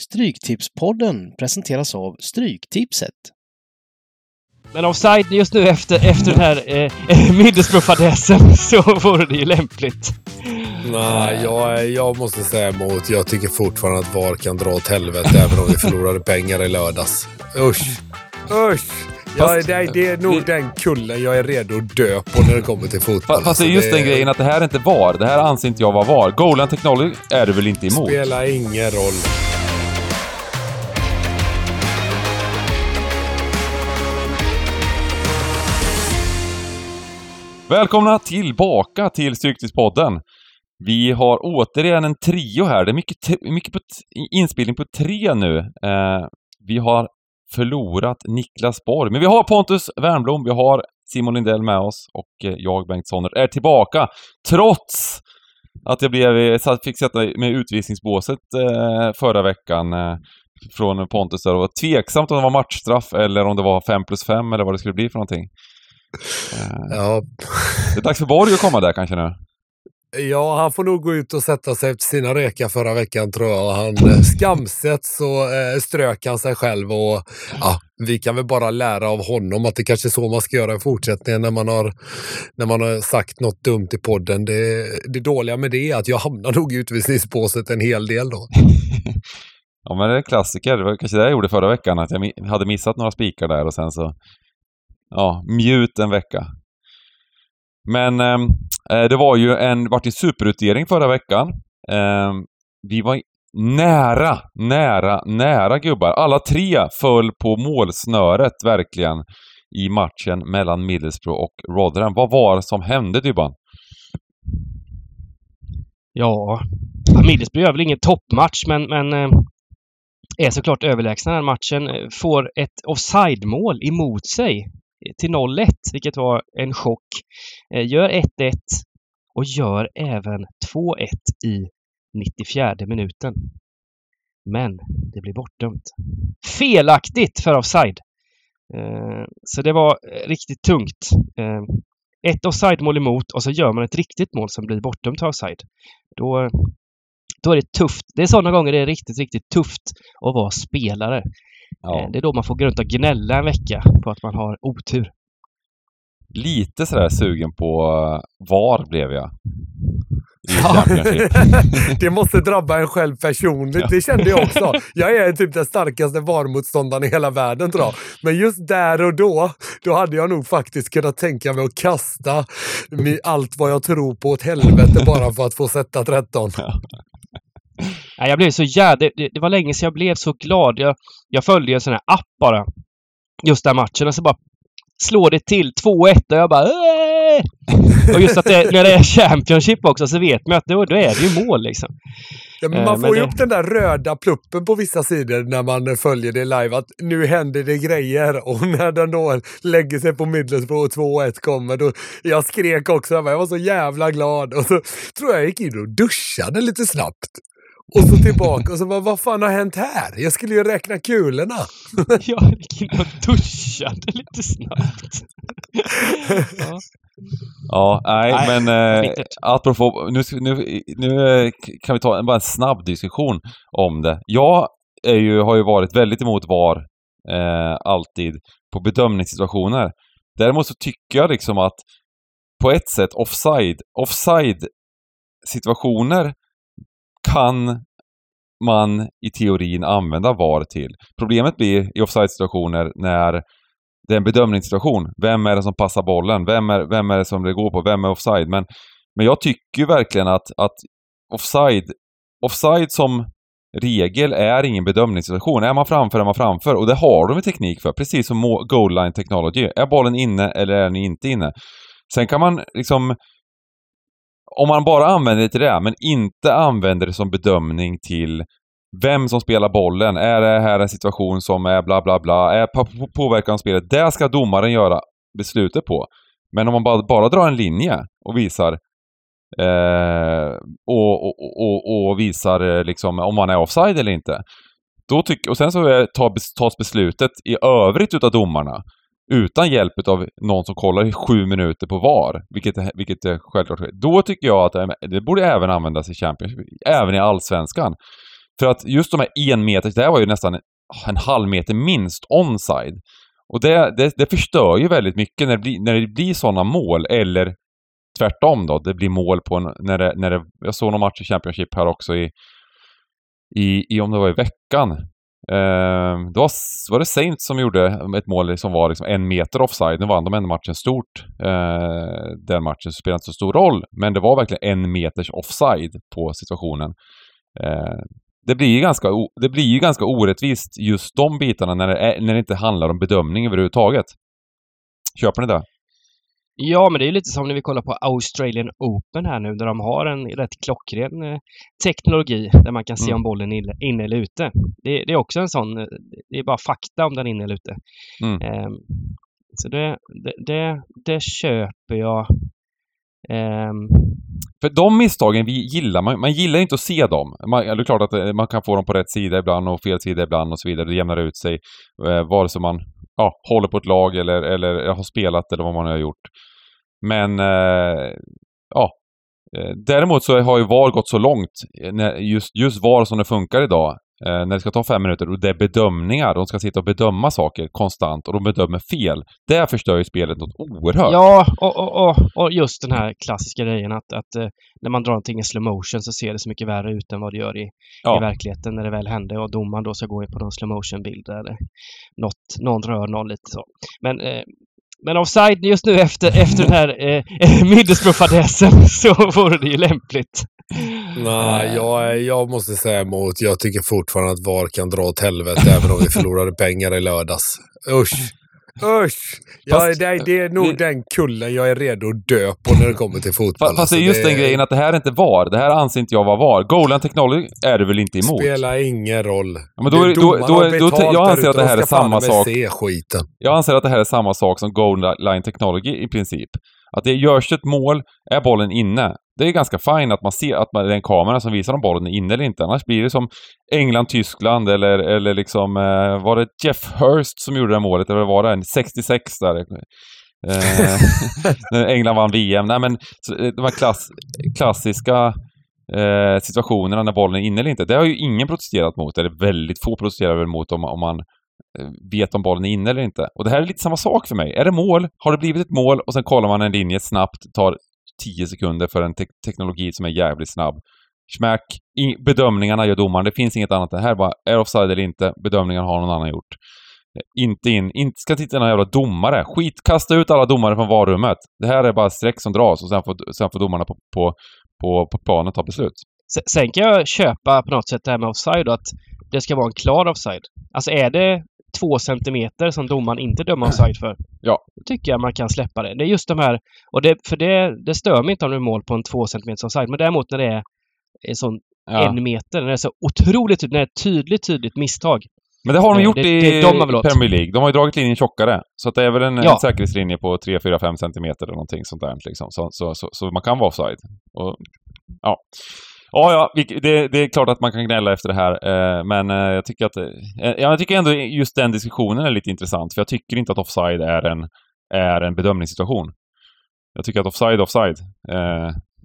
Stryktipspodden presenteras av Stryktipset. Men offside just nu efter, efter den här eh, Middlesbrough-fadäsen så vore det ju lämpligt. Nej, jag, jag måste säga emot. Jag tycker fortfarande att VAR kan dra åt helvete även om vi förlorade pengar i lördags. Usch! Usch! Ja, det, det är nog den kullen jag är redo att dö på när det kommer till fotboll. Fast det är just Alltså, den grejen att det här är inte VAR. Det här anser inte jag vara VAR. Goal and technology är du väl inte emot? spelar ingen roll. Välkomna tillbaka till Stryktipspodden. Vi har återigen en trio här. Det är mycket, mycket på inspelning på tre nu. Eh, vi har förlorat Niklas Borg, men vi har Pontus Wernbloom, vi har Simon Lindell med oss och eh, jag, Bengt Sonner, är tillbaka. Trots att jag blev, eh, fick sätta mig i utvisningsbåset eh, förra veckan eh, från Pontus där. Det var tveksamt om det var matchstraff eller om det var 5 plus 5 eller vad det skulle bli för någonting. Eh, Ja, det är dags för Borg att komma där kanske nu. ja, han får nog gå ut och sätta sig efter sina rekar förra veckan tror jag. Han eh, skamset så eh, strök han sig själv och ja, vi kan väl bara lära av honom att det kanske är så man ska göra i fortsättningen när man har, när man har sagt något dumt i podden. Det, det dåliga med det är att jag hamnar nog i utvisningsbåset en hel del då. Ja, men det är klassiker. Det var kanske det jag gjorde förra veckan, att jag hade missat några spikar där och sen så... Ja, mjut en vecka. Men ehm, eh, det var ju en, vart ju superutdelning förra veckan. Eh, vi var nära, nära, nära gubbar. Alla tre föll på målsnöret verkligen i matchen mellan Middlesbrough och Rotherham. Vad var det som hände Dybban? Ja, Middlesbrough gör väl ingen toppmatch men, men eh, är såklart överlägsna den matchen. Får ett offside-mål emot sig till 0-1, vilket var en chock. Eh, gör 1-1 och gör även 2-1 i 94 minuten. Men det blir bortdömt. Felaktigt för offside. Eh, så det var eh, riktigt tungt. Ett offside-mål emot och så gör man ett riktigt mål som blir bortdömt till offside. Då, då är det tufft. Det är sådana gånger det är riktigt, riktigt tufft att vara spelare. Ja. Eh, Det är då man får gå runt och gnälla en vecka på att man har otur. Lite sådär sugen på eh, VAR blev jag. Ja. Det måste drabba en själv personligt. Det kände jag också. Jag är typ den starkaste VAR-motståndaren i hela världen tror jag. Men just där och då, då hade jag nog faktiskt kunnat tänka mig att kasta allt vad jag tror på åt helvete bara för att få sätta 13. Nej, jag blev så jävla... Det, det, var länge sedan jag blev så glad. Jag, jag följde en sån här app bara. Just den matchen och så bara slår det till 2-1 och jag bara! Och just att det, när det är Championship också så vet man att då, då är det ju mål liksom. Ja, men Eh, man men får ju det- upp den där röda pluppen på vissa sidor när man följer det live att nu händer det grejer och när den då lägger sig på Middlesbrough och 2-1 kommer då jag skrek också, jag var så jävla glad och så tror jag jag gick in och duschade lite snabbt. Och så tillbaka och så bara, vad fan har hänt här? Jag skulle ju räkna kulorna. Jag gick in och duschade lite snabbt. ja. Ja, nej, Nej, men eh, apropå, nu, nu, nu eh, kan vi ta en, bara en snabb diskussion om det. Jag är ju, har ju varit väldigt emot VAR eh, alltid på bedömningssituationer. Däremot så tycker jag liksom att på ett sätt offside, offside situationer kan man i teorin använda VAR till. Problemet blir i offside-situationer när det är en bedömningssituation. Vem är det som passar bollen? Vem är, vem är det som det går på? Vem är offside? Men, men jag tycker ju verkligen att, att offside, offside som regel är ingen bedömningssituation. Är man framför är man framför och det har de en teknik för. Precis som goal line technology. Är bollen inne eller är den inte inne? Sen kan man liksom om man bara använder det till det, men inte använder det som bedömning till vem som spelar bollen. Är det här en situation som är bla bla bla? Är på, påverkan av spelet? Det ska domaren göra beslutet på. Men om man bara, bara drar en linje och visar eh, och, och, och, och visar eh, liksom om man är offside eller inte. Då tyck, och sen så är, tas beslutet i övrigt utav domarna utan hjälp av någon som kollar i sju minuter på VAR, vilket, vilket är självklart sker. Då tycker jag att det, borde även användas i Champions, även i Allsvenskan. För att just de här en meter, det här var ju nästan en halv meter minst onside. Och det, det, det förstör ju väldigt mycket när det blir, när det blir sådana mål, eller tvärtom då, det blir mål på en, när det, när det, jag såg någon match i Championship här också i, i, i om det var i veckan. Eh, det var, var det Saints som gjorde ett mål som var liksom en meter offside. Nu vann de ändå matchen stort. Eh, den matchen spelade inte så stor roll, men det var verkligen en meters offside på situationen. Eh, det blir ju ganska, det blir ju ganska orättvist just de bitarna när det, är, när det inte handlar om bedömning överhuvudtaget. Köper ni det? Ja, men det är lite som när vi kollar på Australian Open här nu, där de har en rätt klockren eh, teknologi där man kan se Mm. om bollen är inne eller ute. Det, det är också en sån, eh, det är bara fakta om den är inne eller ute. Mm. Ehm, så det, det, det, det köper jag. Ehm, För de misstagen vi gillar, man, man gillar inte att se dem. Man, det är klart att eh, man kan få dem på rätt sida ibland och fel sida ibland och så vidare. Det jämnar ut sig. Eh, vare sig man ja, håller på ett lag eller, eller har spelat eller vad man har gjort. Men eh, ja. Eh, Däremot så har ju VAR gått så långt, eh, just, just VAR som det funkar idag, när det ska ta fem minuter och det är bedömningar, de ska sitta och bedöma saker konstant och de bedömer fel. Det förstör ju spelet något oerhört. ja, och, och, och, och just den här klassiska grejen att, att när man drar någonting i slow motion så ser det så mycket värre ut än vad det gör i, Ja. i verkligheten när det väl hände och domaren då ska gå in på någon slow motion bild eller något, någon rör någon lite så. Men, eh, men offside just nu efter, efter den här eh, Middlesbrough-fadäsen så vore det ju lämpligt. Nej, Eh. jag, jag måste säga emot. Jag tycker fortfarande att VAR kan dra åt helvete även om vi förlorade pengar i lördags. Usch! Usch! Ja, det, det är nog det- den kullen jag är redo att dö på när det kommer till fotboll. Fast, det är Alltså, just den grejen att det här är inte VAR. Det här anser inte jag vara VAR. Golan Technology är du väl inte emot? spelar ingen roll. Ja, men då är- då- då- då- då- jag anser att det här är samma sak. Jag anser att det här är samma sak som Goal Line Technology i princip. Att det görs ett mål, är bollen inne. Det är ganska fint att man ser att man, det är en kamera som visar om bollen är inne eller inte. Annars blir det som England-Tyskland eller, eller liksom, eh, var det Jeff Hurst som gjorde det målet? Eller var det en 66 där? Eh, när England vann VM. Nej men, eh, de här klass, klassiska eh, situationerna när bollen är inne eller inte. Det har ju ingen protesterat mot, eller väldigt få protesterar väl mot om, om man eh, Eh, vet om bollen är inne eller inte. Och det här är lite samma sak för mig. Är det mål, har det blivit ett mål och sen kollar man en linje snabbt, tar 10 sekunder för en te teknologi som är jävligt snabb. Schmack! bedömningarna gör domaren. Det finns inget annat. Det här är bara, är offside eller inte? Bedömningen har någon annan gjort. Eh, inte in, inte ska titta några jävla domare. Skit, kasta ut alla domare från varummet. Det här är bara streck som dras och sen får, sen får domarna på, på, på, på planen ta beslut. Sen kan jag köpa på något sätt det här med offside och att det ska vara en klar offside. Alltså är det två centimeter som domaren inte dömer offside för. Ja. Då tycker jag man kan släppa det. Det är just de här, och det, för det, det stör mig inte om det är mål på en två centimeters offside. Men däremot när det är en sån Ja. en meter, när det är så otroligt när det är ett tydligt, tydligt misstag. Men det har de Eh, gjort det- i det de. Premier League. De har ju dragit linjen tjockare. Så att det är väl en, Ja. en säkerhetslinje på 3, 4, 5 centimeter eller någonting sånt där. Liksom. Så, så, så, så man kan vara offside. Och, ja. Ja, ja, det, det är klart att man kan gnälla efter det här, eh, men eh, jag tycker att... Eh, ja, jag tycker ändå just den diskussionen är lite intressant, för jag tycker inte att offside är en, är en bedömningssituation. Jag tycker att offside är offside.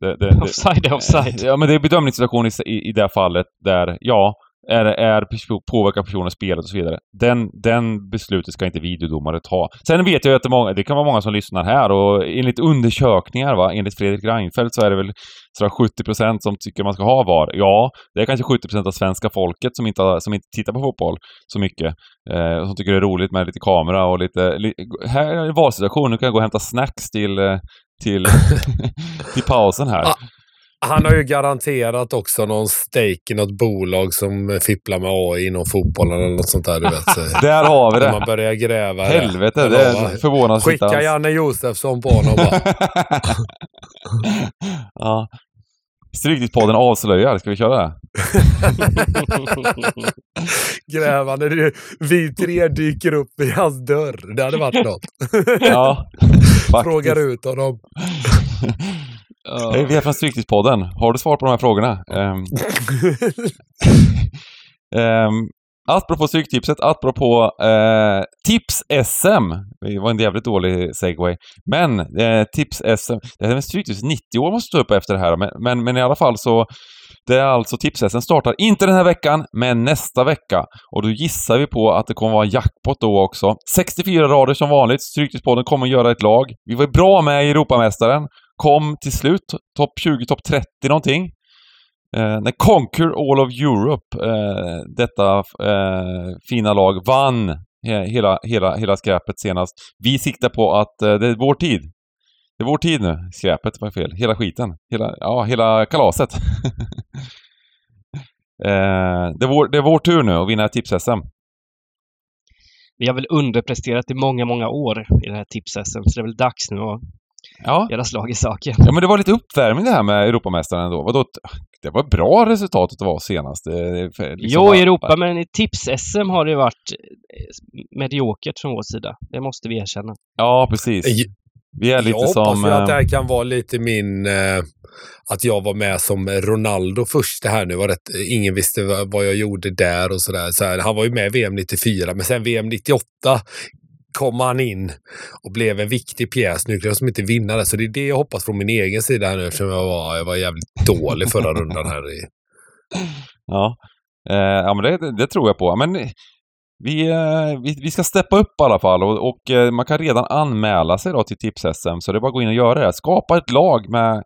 Det, det, Offside är offside. Ja, men det är bedömningssituation i, i, i det här fallet där, ja, är, är påverkar personen spelet och så vidare. Den, den beslutet ska inte videodomare ta. Sen vet jag att det, många, det kan vara många som lyssnar här och enligt undersökningar, va, enligt Fredrik Reinfeldt så är det väl sådär 70% som tycker man ska ha VAR. Ja, det är kanske 70% av svenska folket som inte, som inte tittar på fotboll så mycket. Eh, som tycker det är roligt med lite kamera och lite... Li, här är en valsituation, nu kan jag gå och hämta snacks till, eh, till, till pausen här. Ah, han har ju garanterat också någon stake i något bolag som fipplar med AI inom fotbollen eller något sånt där. Du vet. Där har vi När det! man börjar gräva. i Helvete, det lovar. är förvånansvärt inte Skicka alls. Janne Josefsson på honom bara. ja. Stryktipspodden avslöjar, ska vi köra det? Grävande. Det- Vi tre dyker upp vid hans dörr. Det hade varit något. Ja, Frågar ut honom. Hej, vi är från Stryktipspodden. Har du svar på de här frågorna? Um, um, apropå Stryktipset, apropå uh, Tips-SM. Det var en jävligt dålig segway. Men uh, Tips-SM, det här med Stryktips 90 år måste stå upp efter det här. Men, men, men i alla fall så Det är alltså Tipsessen startar inte den här veckan, men nästa vecka. Och då gissar vi på att det kommer vara jackpot då också. 64 rader som vanligt. Stryktipspodden kommer att göra ett lag. Vi var bra med i Europamästaren. Kom till slut topp 20, topp 30 någonting. Eh, när Conquer All of Europe, eh, detta eh, fina lag, vann he- hela, hela, hela skräpet senast. Vi siktar på att eh, det är vår tid. Det är vår tid nu. Skräpet var fel. Hela skiten. Hela, ja, hela kalaset. eh, det, är vår, det är vår tur nu att vinna tips-SM. Vi har väl underpresterat i många, många år i det här tips-SM, så det är väl dags nu att Ja. göra slag i saken. ja, men det var lite uppvärmning det här med Europamästaren ändå. Vadå? Det var bra resultat att det var senast. För- liksom jo, i Europa, men i tips-SM har det varit eh, mediokert från vår sida. Det måste vi erkänna. Ja, precis. Vi är lite jag hoppas som... ju att det eh, här kan vara lite min... Eh, att jag var med som Ronaldo först det här nu. Var rätt, ingen visste vad, jag gjorde där och sådär. Så han var ju med i VM 94, men sen VM 98 kom han in och blev en viktig pjäs. Nu lyckades som inte vinna det, så det är det jag hoppas från min egen sida här nu eftersom jag var, jag var jävligt dålig förra rundan här. I, Ja, eh, ja men det, det tror jag på. Men vi, eh, vi, vi ska steppa upp i alla fall och, och eh, man kan redan anmäla sig då till Tips-SM så det är bara att gå in och göra det. Skapa ett lag med,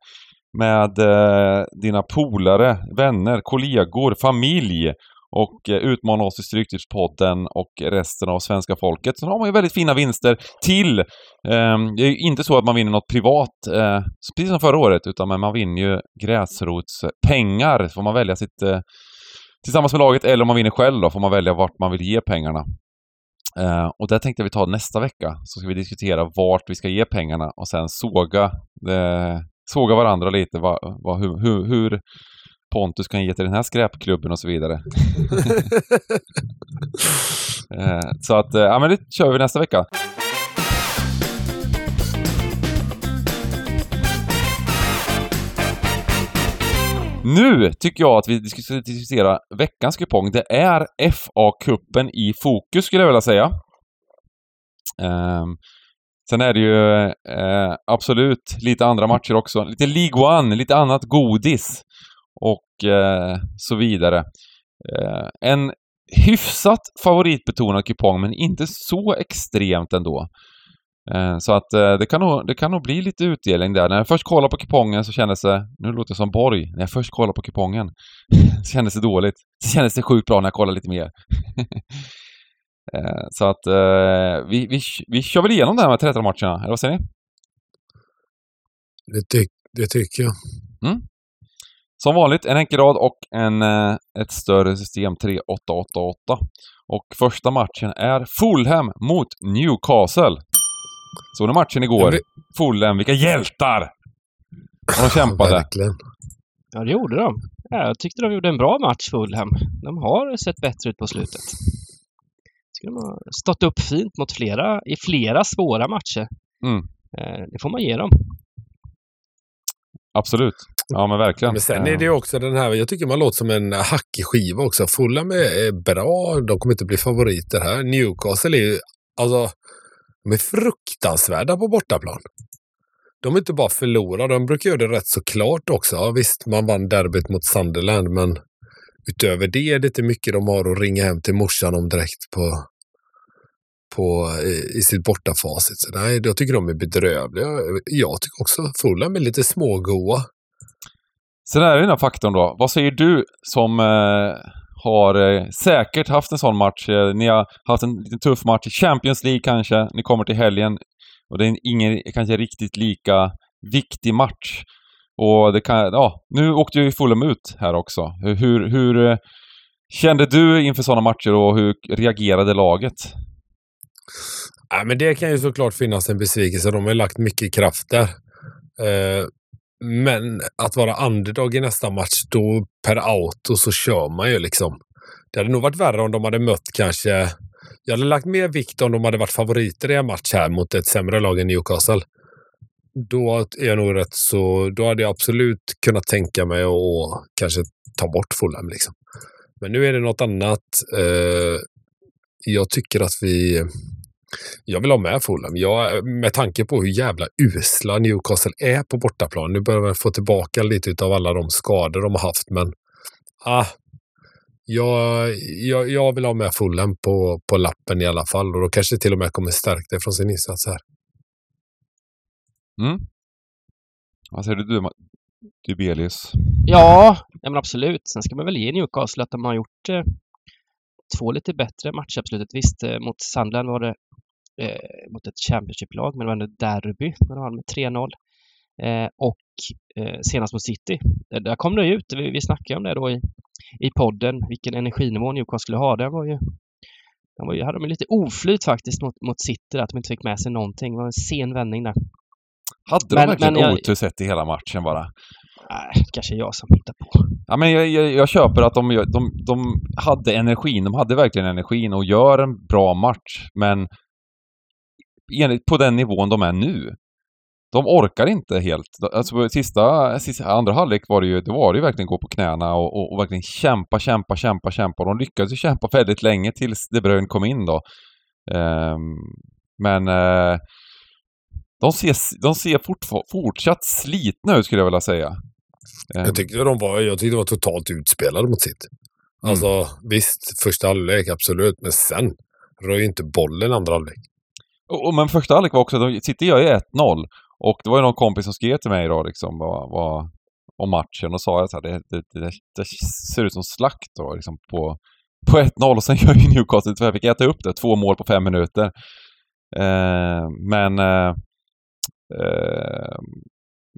med eh, dina polare, vänner, kollegor, familj och eh, utmana oss i Stryktipspodden och resten av svenska folket. Sen har man ju väldigt fina vinster till. Ehm, det är ju inte så att man vinner något privat, eh, precis som förra året, utan man vinner ju gräsrotspengar. Så får man välja sitt eh, tillsammans med laget eller om man vinner själv då får man välja vart man vill ge pengarna. Eh, och det tänkte vi ta nästa vecka. Så ska vi diskutera vart vi ska ge pengarna och sen såga, eh, såga varandra lite. Va, va, hur, hur, hur Pontus kan ge till den här skräpklubben och så vidare. eh, så att, eh, ja men det kör vi nästa vecka. Nu tycker jag att vi ska diskutera veckans kupong. Det är FA-cupen i fokus skulle jag vilja säga. Ehm, sen är det ju eh, absolut lite andra matcher också. Lite League One, lite annat godis och eh, så vidare. Eh, en hyfsat favoritbetonad kupong men inte så extremt ändå. Eh, Så att eh, det kan, nog, det kan nog bli lite utdelning där. När jag först kollade på kupongen så kändes det, nu låter jag som Borg, när jag först kollade på kupongen så kändes det dåligt. Så kändes det sjukt bra när jag kollade lite mer. Eh, så att eh, vi, vi, vi kör väl igenom det här med 13 matcherna, eller vad säger ni? det, tyck, det tycker jag. Som vanligt en enkel rad och en, eh, ett större system 3-8-8-8. Och första matchen är Fulham mot Newcastle. Såg ni matchen igår? Det- Fulham, vilka hjältar! Och de kämpade. Verkligen. Ja, det gjorde de. Ja, jag tyckte de gjorde en bra match, Fulham. De har sett bättre ut på slutet. Tycker de har stått upp fint mot flera, i flera svåra matcher. Mm. Eh, Det får man ge dem. Absolut. Ja men verkligen. Men sen är det ju också den här, jag tycker man låter som en hackig skiva också. Fulham eh, är, är bra, de kommer inte bli favoriter här. Newcastle är ju, alltså, de är fruktansvärda på bortaplan. De är inte bara förlorade, de brukar göra det rätt så klart också. Ja, visst, man vann derbyt mot Sunderland, men utöver det är det inte mycket de har att ringa hem till morsan om direkt på, på, i, i sitt bortafacit. Så nej, jag tycker de är bedrövliga. Jag tycker också Fulham är lite smågoa. Sen är det den här faktorn då. Vad säger du som eh, har eh, säkert haft en sån match? Eh, ni har haft en liten tuff match i Champions League kanske. Ni kommer till helgen och det är ingen kanske riktigt lika viktig match. Och det kan, ja, nu åkte ju Fulham ut här också. Hur, hur, hur eh, kände du inför sådana matcher och hur reagerade laget? Ja, men det kan ju såklart finnas en besvikelse. De har ju lagt mycket kraft där. Eh, men att vara underdog i nästa match, då per auto så kör man ju liksom. Det hade nog varit värre om de hade mött kanske... Jag hade lagt mer vikt om de hade varit favoriter i en match här mot ett sämre lag än Newcastle. Då är jag nog rätt så... Då hade jag absolut kunnat tänka mig att kanske ta bort Fulham liksom. Men nu är det något annat. Eh, jag tycker att vi... Jag vill ha med Fulham. Jag, med tanke på hur jävla usla Newcastle är på bortaplan. Nu börjar vi få tillbaka lite av alla de skador de har haft, men ah, jag, jag, jag vill ha med Fulham på, på lappen i alla fall och då kanske till och med kommer stärka det från sin insats här. Mm. Vad säger du, Ma- Dubelius? Ja, ja men absolut. Sen ska man väl ge Newcastle att de har gjort eh, två lite bättre matcher absolut. Visst, eh, mot Sunderland var det eh, mot ett Championship-lag, men det var ändå derby när de vann med 3-0. Eh, och eh, senast mot City. Eh, där kom det ut, vi, vi snackade om det då i, i podden, vilken energinivå Newcastle skulle ha. Den var ju, den var ju, hade de lite oflyt faktiskt mot, mot City, att de inte fick med sig någonting. Det var en sen vändning där. Hade de Men- verkligen men jag- otur sett i hela matchen bara? Nej, kanske jag som hittar på. Ja, men jag, jag, jag köper att de, de, de hade energin. De hade verkligen energin och gör en bra match. Men enligt, på den nivån de är nu. De orkar inte helt. Alltså sista, sista andra halvlek var det ju, det var det ju verkligen gå på knäna och, och, och verkligen kämpa, kämpa, kämpa, kämpa. De lyckades ju kämpa väldigt länge tills De Bruyne kom in då. Um, men uh, de ser, de ser fortsatt slitna ut skulle jag vilja säga. Ehm, Jag tyckte de var, jag tyckte de var totalt utspelade mot sitt. Alltså visst, första halvlek absolut, men sen rör ju inte bollen andra halvlek. Och, och, men första halvlek var också, de, City gör ju 1-0 och det var ju någon kompis som skrev till mig då liksom vad, vad, om matchen och sa att det, det, det, det ser ut som slakt då liksom på, på 1-0 och sen gör ju Newcastle, jag fick äta upp det, två mål på fem minuter. Eh, men eh, eh,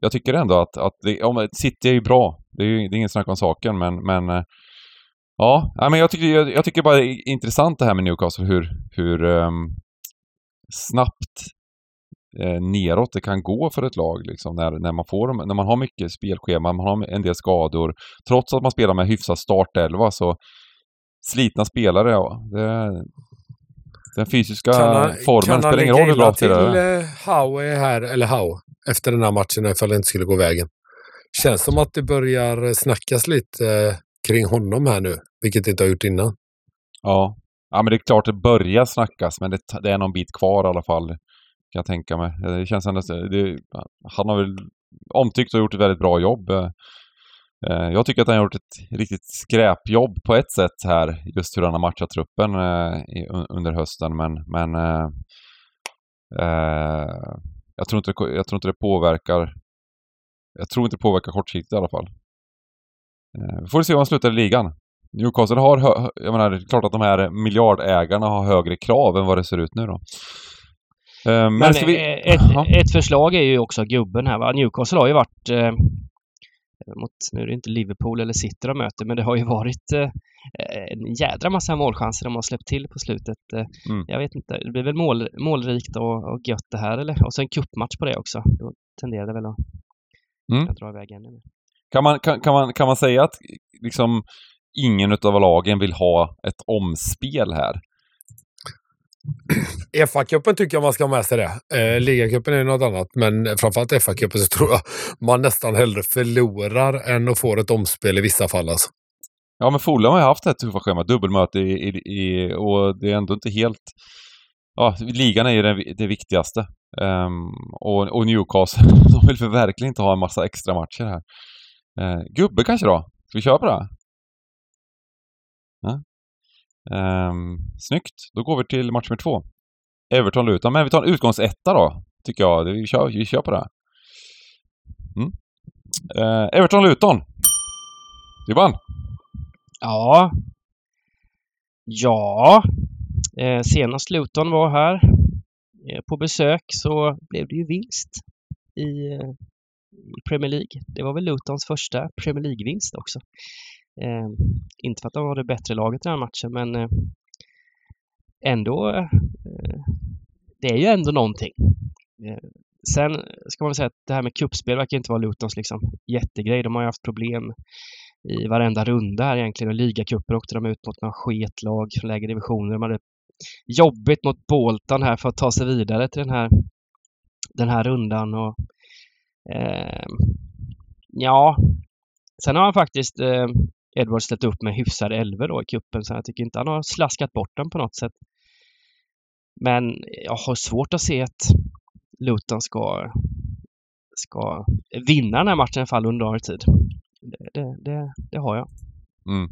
jag tycker ändå att, att det, om, City är ju bra, det är ju det är ingen snack om saken men, men eh, Ja, men jag tycker, jag, jag tycker bara det är intressant det här med Newcastle, hur, hur um, snabbt eh, neråt det kan gå för ett lag liksom, när, när, man får, när man har mycket spelschema, man har en del skador. Trots att man spelar med hyfsat startelva så slitna spelare, ja. Det, den fysiska formen spelar ingen roll hur bra till är. eh, Howe här, eller Howe, efter den här matchen ifall det inte skulle gå vägen. Känns som att det börjar eh, snackas lite eh, kring honom här nu, vilket det inte har gjort innan. Ja. ja, men det är klart det börjar snackas, men det, det är någon bit kvar i alla fall. Kan jag tänka mig. Det känns ändå... Det, han har väl omtyckt och gjort ett väldigt bra jobb. Eh, Jag tycker att han har gjort ett riktigt skräpjobb på ett sätt här, just hur han har matchat truppen eh, under hösten, men... men eh, eh, jag, tror inte jag tror inte det påverkar... Jag tror inte det påverkar kortsiktigt i alla fall. Vi får se hur han slutar i ligan. Newcastle har, hö- jag menar, det är klart att de här miljardägarna har högre krav än vad det ser ut nu då. Men, Men vi... ett, ett förslag är ju också gubben här. Va? Newcastle har ju varit mot, nu är det inte Liverpool eller City de möter, men det har ju varit eh, en jädra massa målchanser de har släppt till på slutet. Eh, Mm. Jag vet inte, det blir väl mål, målrikt och, och gött det här eller? Och så en cupmatch på det också. Då tenderar det väl att, Mm. dra iväg ännu mer. Kan man, kan, kan, man, kan man säga att liksom ingen utav lagen vill ha ett omspel här? FA-cupen tycker jag man ska ha med sig det. Eh, Ligacupen är något annat, men framförallt FA-cupen så tror jag man nästan hellre förlorar än att få ett omspel i vissa fall. Alltså. Ja, men Fulham har ju haft ett tuffa schema, dubbelmöte i, i, i, och det är ändå inte helt... Ja, ligan är ju det, det viktigaste. Um, och, och Newcastle, de vill för verkligen inte ha en massa extra matcher här. Uh, gubbe kanske då? Ska vi köra på det? Ja. Um, snyggt, då går vi till match nummer två. Everton-Luton, men vi tar en utgångsetta då, tycker jag. Vi kör, vi kör på det. Mm. Eh, Everton-Luton. Du vann. Ja. Ja. Eh, senast Luton var här eh, på besök så blev det ju vinst i, eh, i Premier League. Det var väl Lutons första Premier League-vinst också. Eh, inte för att de var det bättre laget i den här matchen, men eh, ändå. Eh, det är ju ändå någonting. Eh, sen ska man säga att det här med kuppspel verkar inte vara Lutons liksom jättegrej. De har ju haft problem i varenda runda här egentligen och ligacuper åkte de ut mot några sketlag från lägre divisioner. De hade jobbigt mot Bolton här för att ta sig vidare till den här, den här rundan. Och, eh, ja, sen har han faktiskt eh, Edward ställt upp med hyfsade elver då i kuppen så jag tycker inte han har slaskat bort den på något sätt. Men jag har svårt att se att Luton ska, ska vinna den här matchen i alla fall under tid. Det, det, det, det har jag. Mm.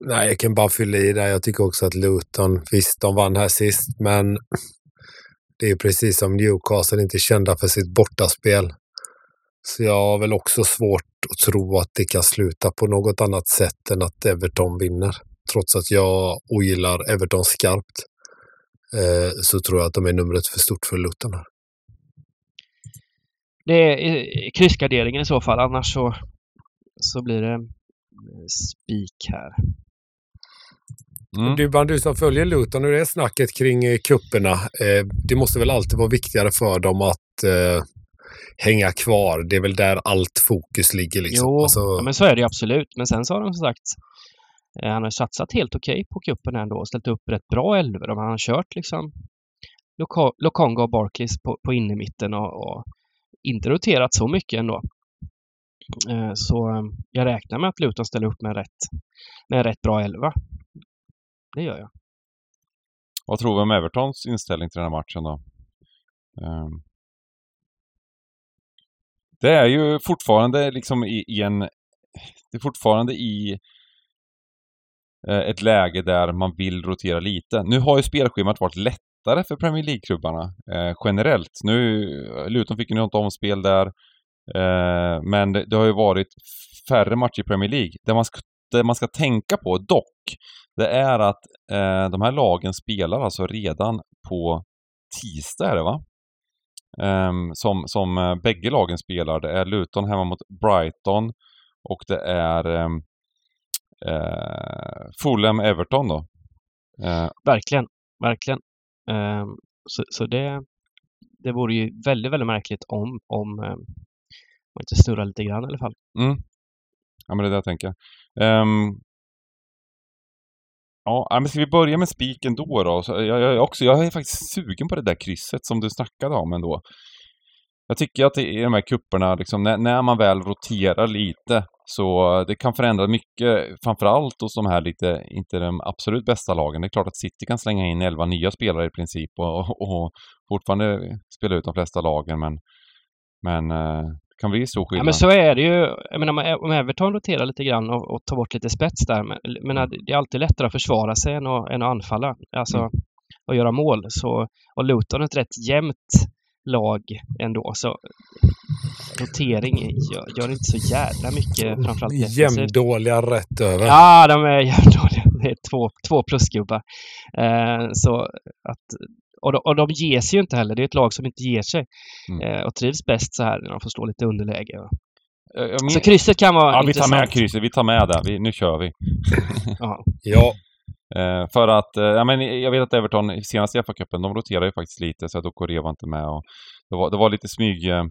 Nej, jag kan bara fylla i där. Jag tycker också att Luton, visst de vann här sist, men det är precis som Newcastle inte kända för sitt bortaspel. Så jag har väl också svårt att tro att det kan sluta på något annat sätt än att Everton vinner. Trots att jag ogillar Everton skarpt eh, så tror jag att de är numret för stort för Luton här. Det är kryssgarderingen i så fall, annars så, så blir det spik här. Mm. Du, bland du som följer Luton, hur är snacket kring eh, kupperna? Eh, det måste väl alltid vara viktigare för dem att eh, hänga kvar. Det är väl där allt fokus ligger. Liksom. Jo, alltså... ja, men så är det absolut. Men sen så har de som sagt eh, Eh, han har satsat helt okej okay på cupen ändå och ställt upp rätt bra elver. Han har kört liksom Lokonga och Barclays på, på innermitten och, och inte roterat så mycket ändå. Eh, så eh, jag räknar med att Luton ställer upp med rätt, med rätt bra elva. Det gör jag. Vad tror vi om Evertons inställning till den här matchen då? Ehm. Det är ju fortfarande liksom i, i en... Det är fortfarande i Eh, ett läge där man vill rotera lite. Nu har ju spelschemat varit lättare för Premier League-klubbarna eh, generellt. Nu, eh, Luton fick ju något omspel där. Eh, men det, det, har ju varit färre matcher i Premier League. Det man ska, det man ska tänka på dock, det är att eh, de här lagen spelar alltså redan på tisdag är det va? Um, som, som eh, bägge lagen spelar. Det är Luton hemma mot Brighton och det är eh, uh, Fulham-Everton då. Uh, verkligen, verkligen. Um, så, så det, det vore ju väldigt, väldigt märkligt om, om man inte snurrar lite grann i alla fall. Mm. Ja, men det är det jag tänker. Um, Ja, men ska vi börja med spiken då? då? Så jag, jag, också, jag är faktiskt sugen på det där krysset som du snackade om ändå. Jag tycker att i de här kupperna, liksom, när, när, man väl roterar lite, så det kan förändra mycket, framförallt hos de här lite, inte de absolut bästa lagen. Det är klart att City kan slänga in elva nya spelare i princip och, och, och fortfarande spela ut de flesta lagen, men, men eh, kan bli stor skillnad. Ja, men så är det ju. Jag menar, om Everton roterar lite grann och, och tar bort lite spets där. Men, men det är alltid lättare att försvara sig än att, än att anfalla. Alltså, mm. att göra mål. Så, och Luton är ett rätt jämnt lag ändå. Så rotering gör, gör inte så jävla mycket, framförallt Jämndåliga rätt över. Ja, de är jämndåliga. Det är två, två plusgubbar. Eh, så att och de, och de ger sig ju inte heller. Det är ett lag som inte ger sig. Mm. Eh, och trivs bäst så här när de får stå lite underläge. Men... Så krysset kan vara Ja, intressant. vi tar med krysset. Vi tar med det. Vi, nu kör vi. ja. Eh, för att, eh, ja men jag vet att Everton senast i FA-cupen, de roterade ju faktiskt lite så att Okore var inte med och det var, det var lite smyg, eh,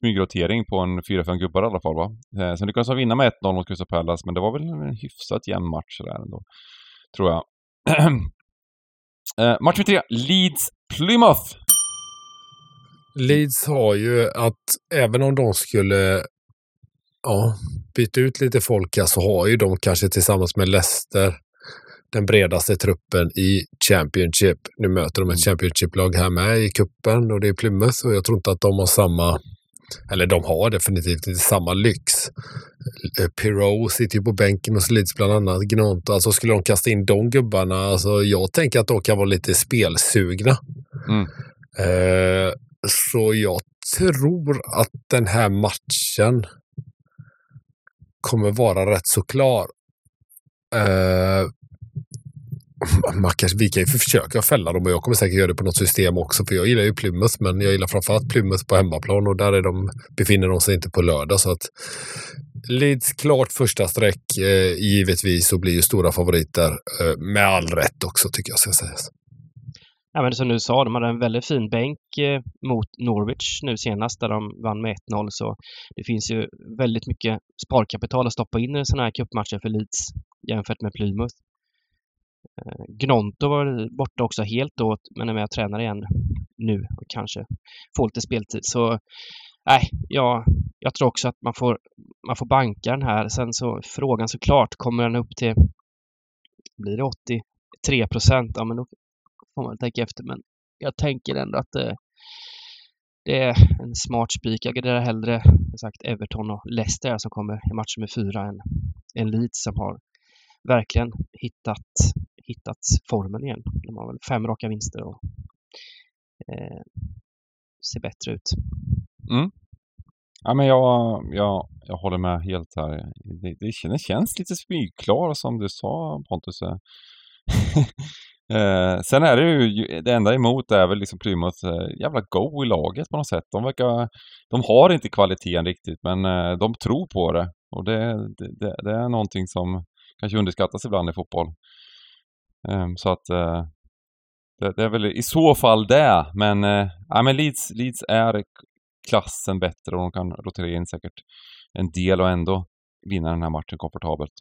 smygrotering på en 4-5 gubbar i alla fall va. Eh, sen lyckades de vinna med 1-0 mot Crystal Palace men det var väl en hyfsat jämn match där ändå. Tror jag. Eh, match 3, Leeds-Plymouth. Leeds har ju att även om de skulle ja, byta ut lite folk så har ju de kanske tillsammans med Leicester den bredaste truppen i Championship. Nu möter de ett mm. Championship-lag här med i kuppen och det är Plymouth och jag tror inte att de har samma eller de har definitivt inte samma lyx. Eh, Pirou sitter ju på bänken och Leeds bland annat. Gnont, alltså skulle de kasta in de gubbarna, alltså jag tänker att de kan vara lite spelsugna. Mm. Eh, så jag tror att den här matchen kommer vara rätt så klar. Eh, man kanske, vi kan ju försöka fälla dem och jag kommer säkert göra det på något system också. För jag gillar ju Plymouth, men jag gillar framförallt Plymouth på hemmaplan och där är de, befinner de sig inte på lördag. Så att Leeds klart första streck eh, givetvis och blir ju stora favoriter. Eh, med all rätt också tycker jag ska sägas. Ja, men som du sa, de hade en väldigt fin bänk eh, mot Norwich nu senast där de vann med 1-0. Så det finns ju väldigt mycket sparkapital att stoppa in i sådana här cupmatcher för Leeds jämfört med Plymouth. Eh, Gnonto var borta också helt då, men är med och tränar igen nu och kanske får lite speltid. Så nej, jag, jag tror också att man får, man får banka den här. Sen så frågan såklart, kommer den upp till, blir det 83 procent? Ja, men då får man tänka efter. Men jag tänker ändå att det, det är en smart spik. Jag garderar hellre sagt Everton och Leicester som kommer i match nummer fyra än, än Leeds som har verkligen hittat, hittat formen igen. De har väl fem raka vinster och eh, ser bättre ut. Mm. Ja, men jag, jag, jag håller med helt här. Det, det, känns, det känns lite smygklar som du sa Pontus. eh, eh sen är det ju, det enda emot är väl liksom Plymouth eh, jävla go i laget på något sätt. De verkar, de har inte kvaliteten riktigt men eh, de tror på det. Och det, det, det är någonting som kanske underskattas ibland i fotboll. Eh, så att eh, det, det, är väl i så fall det. Men, eh, ja, men Leeds, Leeds är klassen bättre och de kan rotera in säkert en del och ändå vinna den här matchen komfortabelt.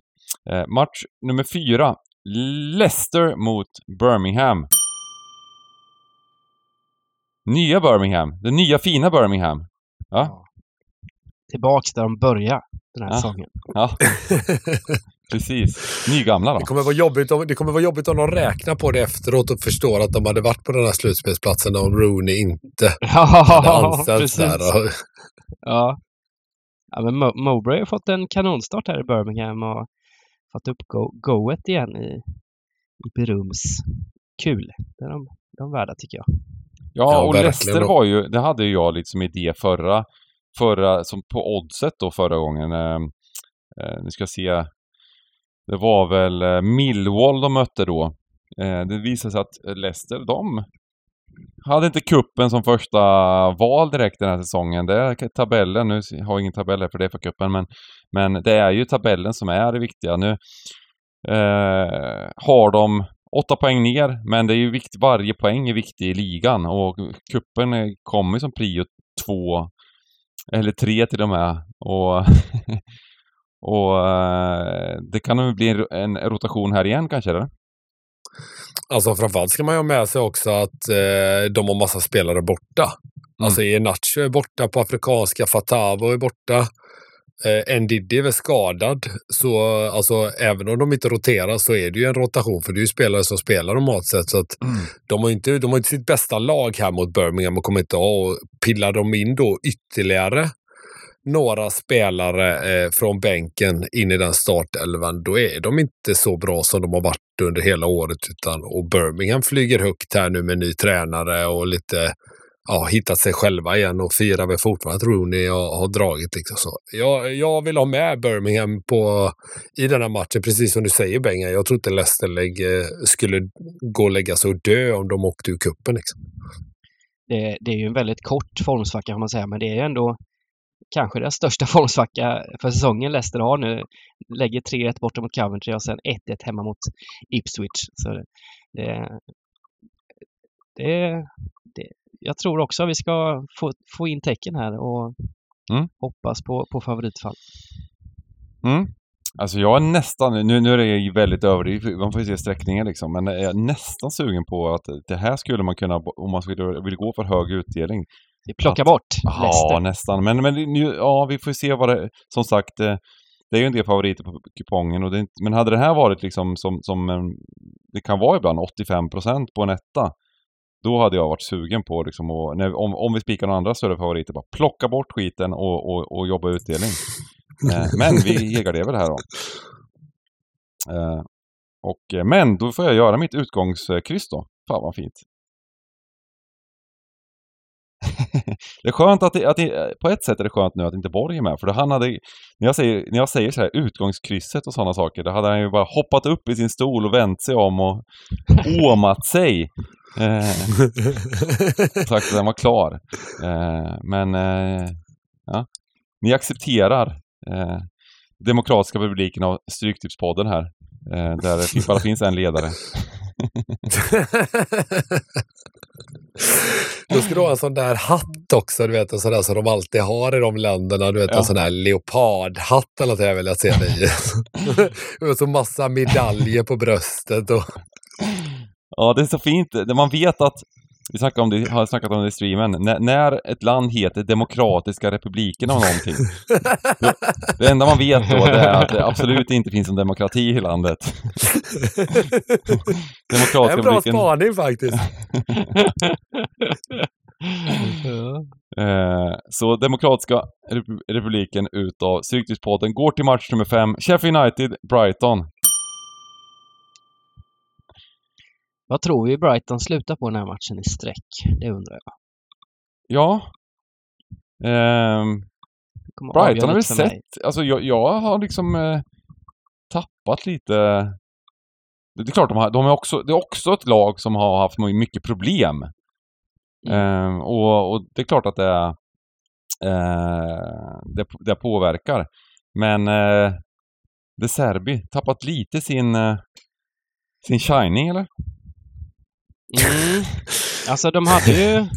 Eh, match nummer fyra. Leicester mot Birmingham. Nya Birmingham. Det nya fina Birmingham. Ja. Tillbaks där de började den här Ja. säsongen. Ja, precis. Nygamla då. Det kommer, vara jobbigt om, det kommer vara jobbigt om de räknar på det efteråt och förstår att de hade varit på den här slutspelsplatsen om Rooney inte hade Ja, anställts där. Och, Ja. ja men Mo- Mowbray har fått en kanonstart här i Birmingham och fått upp go goet igen i, i Berums. Kul. Det är de, de värda tycker jag. Ja, Ja, och. Leicester var ju, det hade ju jag lite som idé förra, förra, som på oddset då förra gången. Eh, eh, nu ska jag se. Det var väl eh, Millwall de mötte då. Eh, det visade sig att Leicester, de hade inte kuppen som första val direkt den här säsongen. Det är tabellen, nu har jag ingen tabell här för det för kuppen men, men det är ju tabellen som är det viktiga. Nu eh, har de åtta poäng ner, men det är ju viktigt, varje poäng är viktig i ligan och kuppen eh, kommer som prio två eller tre till och med. Och, och eh, det kan nog bli en, en rotation här igen kanske eller? alltså framförallt ska man ju ha med sig också att eh, de har massa spelare borta. Alltså Enacho är borta på afrikanska, Fatavo är borta. Eh, Ndidi är väl skadad. Så alltså, även om de inte roterar så är det ju en rotation för det är ju spelare som spelar normalt sett. Så att de har inte, de har inte sitt bästa lag här mot Birmingham och kommer inte ha. Och pillar de in då ytterligare några spelare eh, från bänken in i den startelvan, då är de inte så bra som de har varit under hela året. Utan, och Birmingham flyger högt här nu med ny tränare och lite ja, hittat sig själva igen och firar väl fortfarande att Rooney har, har dragit. Liksom så. Jag, jag vill ha med Birmingham på, i den här matchen, precis som du säger Benga. Jag tror inte Leicester lägg, eh, skulle gå och lägga sig och dö om de åkte ur cupen. liksom. Det, det är ju en väldigt kort formsvacka kan man säga, men det är ju ändå kanske den största formsvacka för säsongen Leicester har nu. Lägger 3-1 borta mot Coventry och sen 1-1 hemma mot Ipswich. Så det, det, det, jag tror också att vi ska få, få in tecken här och Mm. hoppas på, på favoritfall. Mm. Alltså jag är nästan, nu, nu är det väldigt överdrivet, man får ju se sträckningen liksom, men jag är nästan sugen på att det här skulle man kunna, om man skulle vill gå för hög utdelning. Vi plockar Att- bort Ja, Leicester. nästan. Men, men nu, ja, vi får se vad det, som sagt, eh, det är ju en del favoriter på kupongen och det inte, men hade det här varit liksom som, som en, det kan vara ibland 85% på en etta, då hade jag varit sugen på liksom och, när, om, om vi spikar några andra större favoriter, bara plocka bort skiten och, och, och jobba utdelning. Eh, men vi helgarderar väl här då. Eh, och, eh, men då får jag göra mitt utgångskryss då. Fan vad fint det är skönt att, det, att det, på ett sätt är det skönt nu att inte Borg är med, för då han hade, när jag säger, när jag säger så här utgångskrysset och sådana saker, då hade han ju bara hoppat upp i sin stol och vänt sig om och åmat sig. Eh, sagt att den var klar. Eh, men, eh, ja. Ni accepterar eh, Demokratiska publiken av Stryktipspodden här. Eh, där det bara finns en ledare. Då ska du ha en sån där hatt också, du vet, en sån där som de alltid har i de länderna. Du vet, Ja. en sån där leopardhatt eller något jag vill jag se dig i. och så massa medaljer på bröstet. Och... Ja, det är så fint. Man vet att, vi snackade om det, har snackat om det i streamen, när, när ett land heter Demokratiska republiken av någonting. det enda man vet då det är att det absolut inte finns en demokrati i landet. Demokratiska En bra republiken. spaning faktiskt. Ja. Eh, så Demokratiska Rep- Republiken utav Stryktipspodden går till match nummer fem. Sheffield United, Brighton. Vad tror vi Brighton slutar på den här matchen i sträck? Det undrar jag. Ja. Ehm, Brighton har vi mig. sett. Alltså jag, jag har liksom eh, tappat lite... Det är klart, de har, de är också, det är också ett lag som har haft mycket problem. Mm. Ehm, och, och det är klart att det, eh, det, det påverkar. Men eh, De Serbi tappat lite sin, eh, sin shining eller? Mm. Alltså de hade ju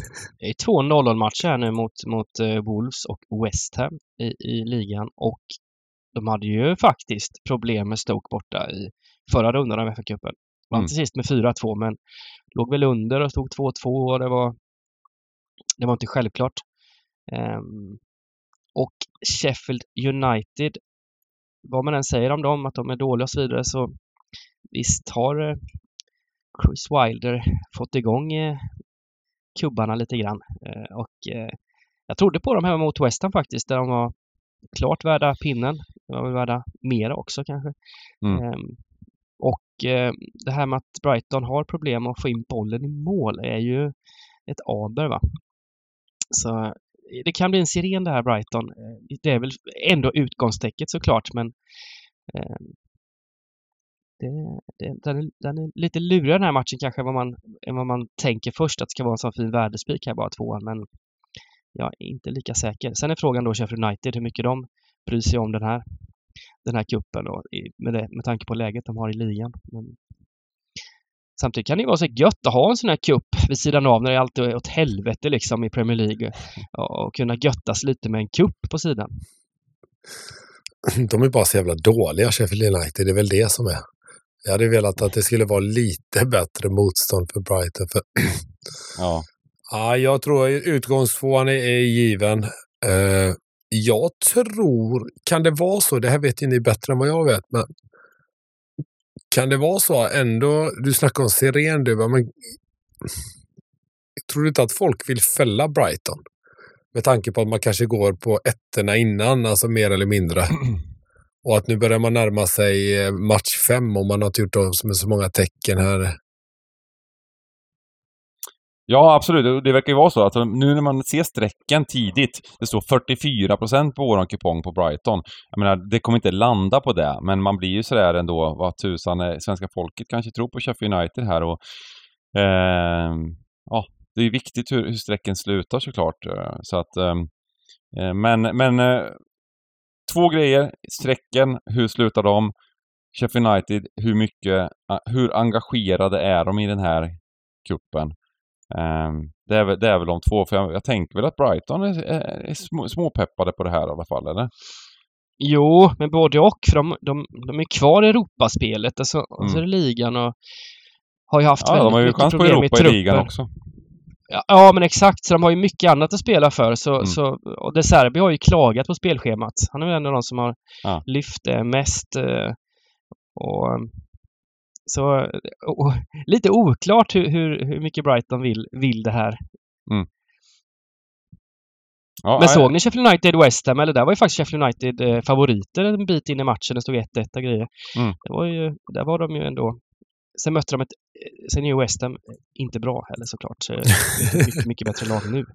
två 0 matcher här nu mot, mot eh, Wolves och West Ham i, i ligan och de hade ju faktiskt problem med Stoke borta i förra rundan av FA-cupen. Vann Mm. till sist med 4-2 men låg väl under och stod 2-2 och det var det var inte självklart. Ehm, och Sheffield United, vad man än säger om dem, att de är dåliga och så vidare, så visst har eh, Chris Wilder fått igång eh, kubbarna lite grann. Eh, och eh, jag trodde på dem hemma mot West Ham faktiskt, där de var klart värda pinnen. De var väl värda mera också kanske. Mm. Ehm, och det här med att Brighton har problem att få in bollen i mål är ju ett aber va. Så det kan bli en siren det här Brighton. Det är väl ändå utgångstecket såklart men eh, det, det, den, är, den är lite lurig den här matchen kanske än vad man, än vad man tänker först att det ska vara en sån fin värdespik här bara tvåan men jag är inte lika säker. Sen är frågan då Sheffield United hur mycket de bryr sig om den här den här kuppen då, med, det, med tanke på läget de har i ligan. Men samtidigt kan det ju vara så gött att ha en sån här kupp vid sidan av när det alltid är åt helvete liksom i Premier League och, och kunna göttas lite med en kupp på sidan. De är bara så jävla dåliga, Sheffield United. Det är väl det som är. Jag hade velat att det skulle vara lite bättre motstånd för Brighton. För, Ja. ja, jag tror utgångstvåan är, är given. Eh, jag tror, kan det vara så, det här vet ju ni bättre än vad jag vet, men kan det vara så ändå, du snackar om siren du, men tror du inte att folk vill fälla Brighton? Med tanke på att man kanske går på ettorna innan, alltså mer eller mindre. Och att nu börjar man närma sig eh, match fem och man har inte gjort av med så många tecken här. Ja, absolut. Det- Det verkar ju vara så att nu när man ser strecken tidigt, det står 44 procent på våran kupong på Brighton. Jag menar, det kommer inte landa på det, men man blir ju sådär ändå, vad tusan, eh, svenska folket kanske tror på Sheffield United här och Eh, ja, det är ju viktigt hur, hur strecken slutar såklart. Eh, så att, ehm, eh, men, men två grejer, strecken, hur slutar de? Sheffield United, hur mycket, ah, hur engagerade är de i den här kuppen? Ehm, det, är, väl- det är väl de två, för jag, jag tänker väl att Brighton är, är, är små, småpeppade på det här i alla fall, eller? Jo, men både och. För de, de, de är kvar i Europaspelet. Alltså, och så är det ligan och har ju haft Ja, väldigt de har ju mycket chans på problem Europa i i truppen. ligan också. Ja, men exakt. Så de har ju mycket annat att spela för. Så, Mm. så, och De Serbi har ju klagat på spelschemat. Han är väl en av de som har Ja. lyft det mest. eh, Och, eh, så och, lite oklart hur, hur, hur mycket Brighton vill, vill det här. Ja, Men såg ni Sheffield United West Ham? Eller där var ju faktiskt Sheffield United eh, favoriter en bit in i matchen. Det stod 1-1 och grejer. Mm. Det var ju, där var de ju ändå... Sen mötte de ett... eh, Sen är ju West Ham eh, inte bra heller såklart. Så är mycket, mycket bättre lag nu.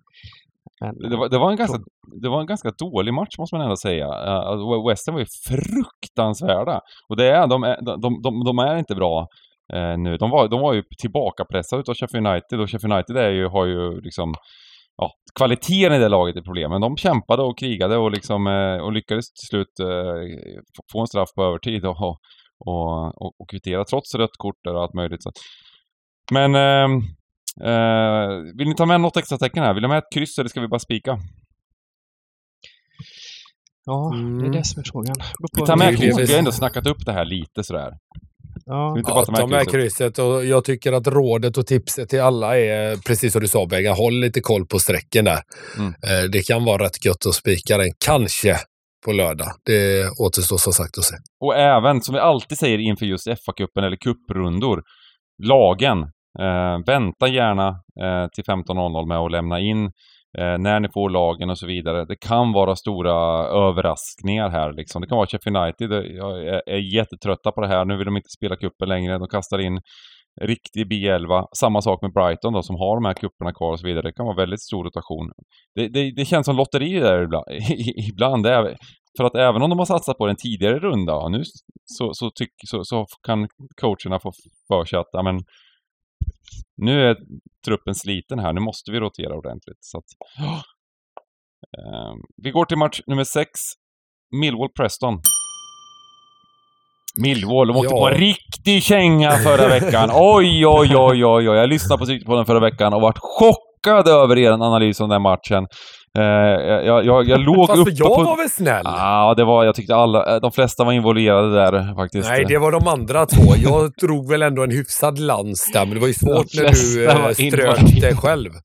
Men, Det var, det, var en ganska, det var en ganska dålig match måste man ändå säga. Uh, West Ham var ju fruktansvärda. Och det är, de, är, de, de, de är inte bra eh, nu. De var, de var ju tillbakapressade utav Sheffield United och Sheffield United är ju, har ju liksom Ja, kvaliteten i det laget är problemet. De kämpade och krigade och, liksom, eh, och lyckades till slut eh, få- få en straff på övertid och, och, och, och kvittera trots rött kort och allt möjligt. Så. Men ehm, Eh, vill ni ta med något extra tecken här? Vill ni ha med ett kryss eller ska vi bara spika? ja, det är Mm. det som är frågan. Vi tar med mycket- det- kryss. Vi har ändå snackat upp det här lite sådär. Ja, inte Ja, bara ta med ta med krysset. krysset och jag tycker att rådet och tipset till alla är precis som du sa Benga, håll lite koll på strecken där. Mm. Eh, Det kan vara rätt gött att spika den, kanske på lördag. Det återstår som sagt att se. Och även, som vi alltid säger inför just FA-cupen eller kupprundor, lagen. Eh, vänta gärna eh, till 15.00 med att lämna in eh, när ni får lagen och så vidare. Det kan vara stora överraskningar här liksom. Det kan vara Sheffield United. Eh, jag är, är jättetrötta på det här. Nu vill de inte spela kuppen längre. De kastar in riktig B11. Samma sak med Brighton då, som har de här kupperna kvar och så vidare. Det kan vara väldigt stor rotation. Det, det, det känns som lotteri där ibland. ibland är, för att även om de har satsat på den tidigare runda nu så, så, tyck, så, så kan coacherna få för sig att amen, nu är truppen sliten här, nu måste vi rotera ordentligt. Så att, eh, vi går till match nummer 6. Millwall-Preston. Millwall, de åkte Ja. på en riktig känga förra veckan. Oj, oj, oj, oj, oj. Jag lyssnade på, på den förra veckan och vart chockad över er analys om den matchen. Eh, jag, jag, jag låg Fast uppe jag på... var väl snäll? Ja, det var, jag tyckte alla, de flesta var involverade där faktiskt. Nej, det var de andra två. Jag drog väl ändå en hyfsad lans där, men det var ju svårt när du eh, strök dig själv.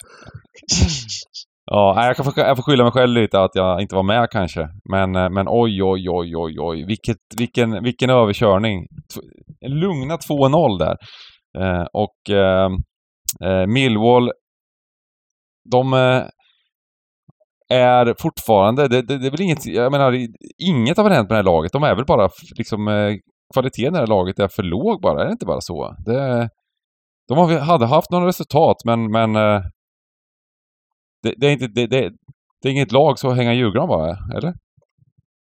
Ja, jag, kan, få- jag får skylla mig själv lite att jag inte var med kanske. Men, eh, men oj, oj, oj, oj, oj. Vilket, vilken, vilken överkörning. Lugna 2-0 där. Eh, och eh, eh, Millwall, de eh, är fortfarande, det, det, det är väl inget, jag menar, inget har väl hänt med det här laget. De är väl bara liksom, eh, kvaliteten i det här laget är för låg bara, är det inte bara så? Det, de hade haft några resultat, men, men eh, det, det, är inte, det, det, det är inget lag så att hänga julgran bara, eller?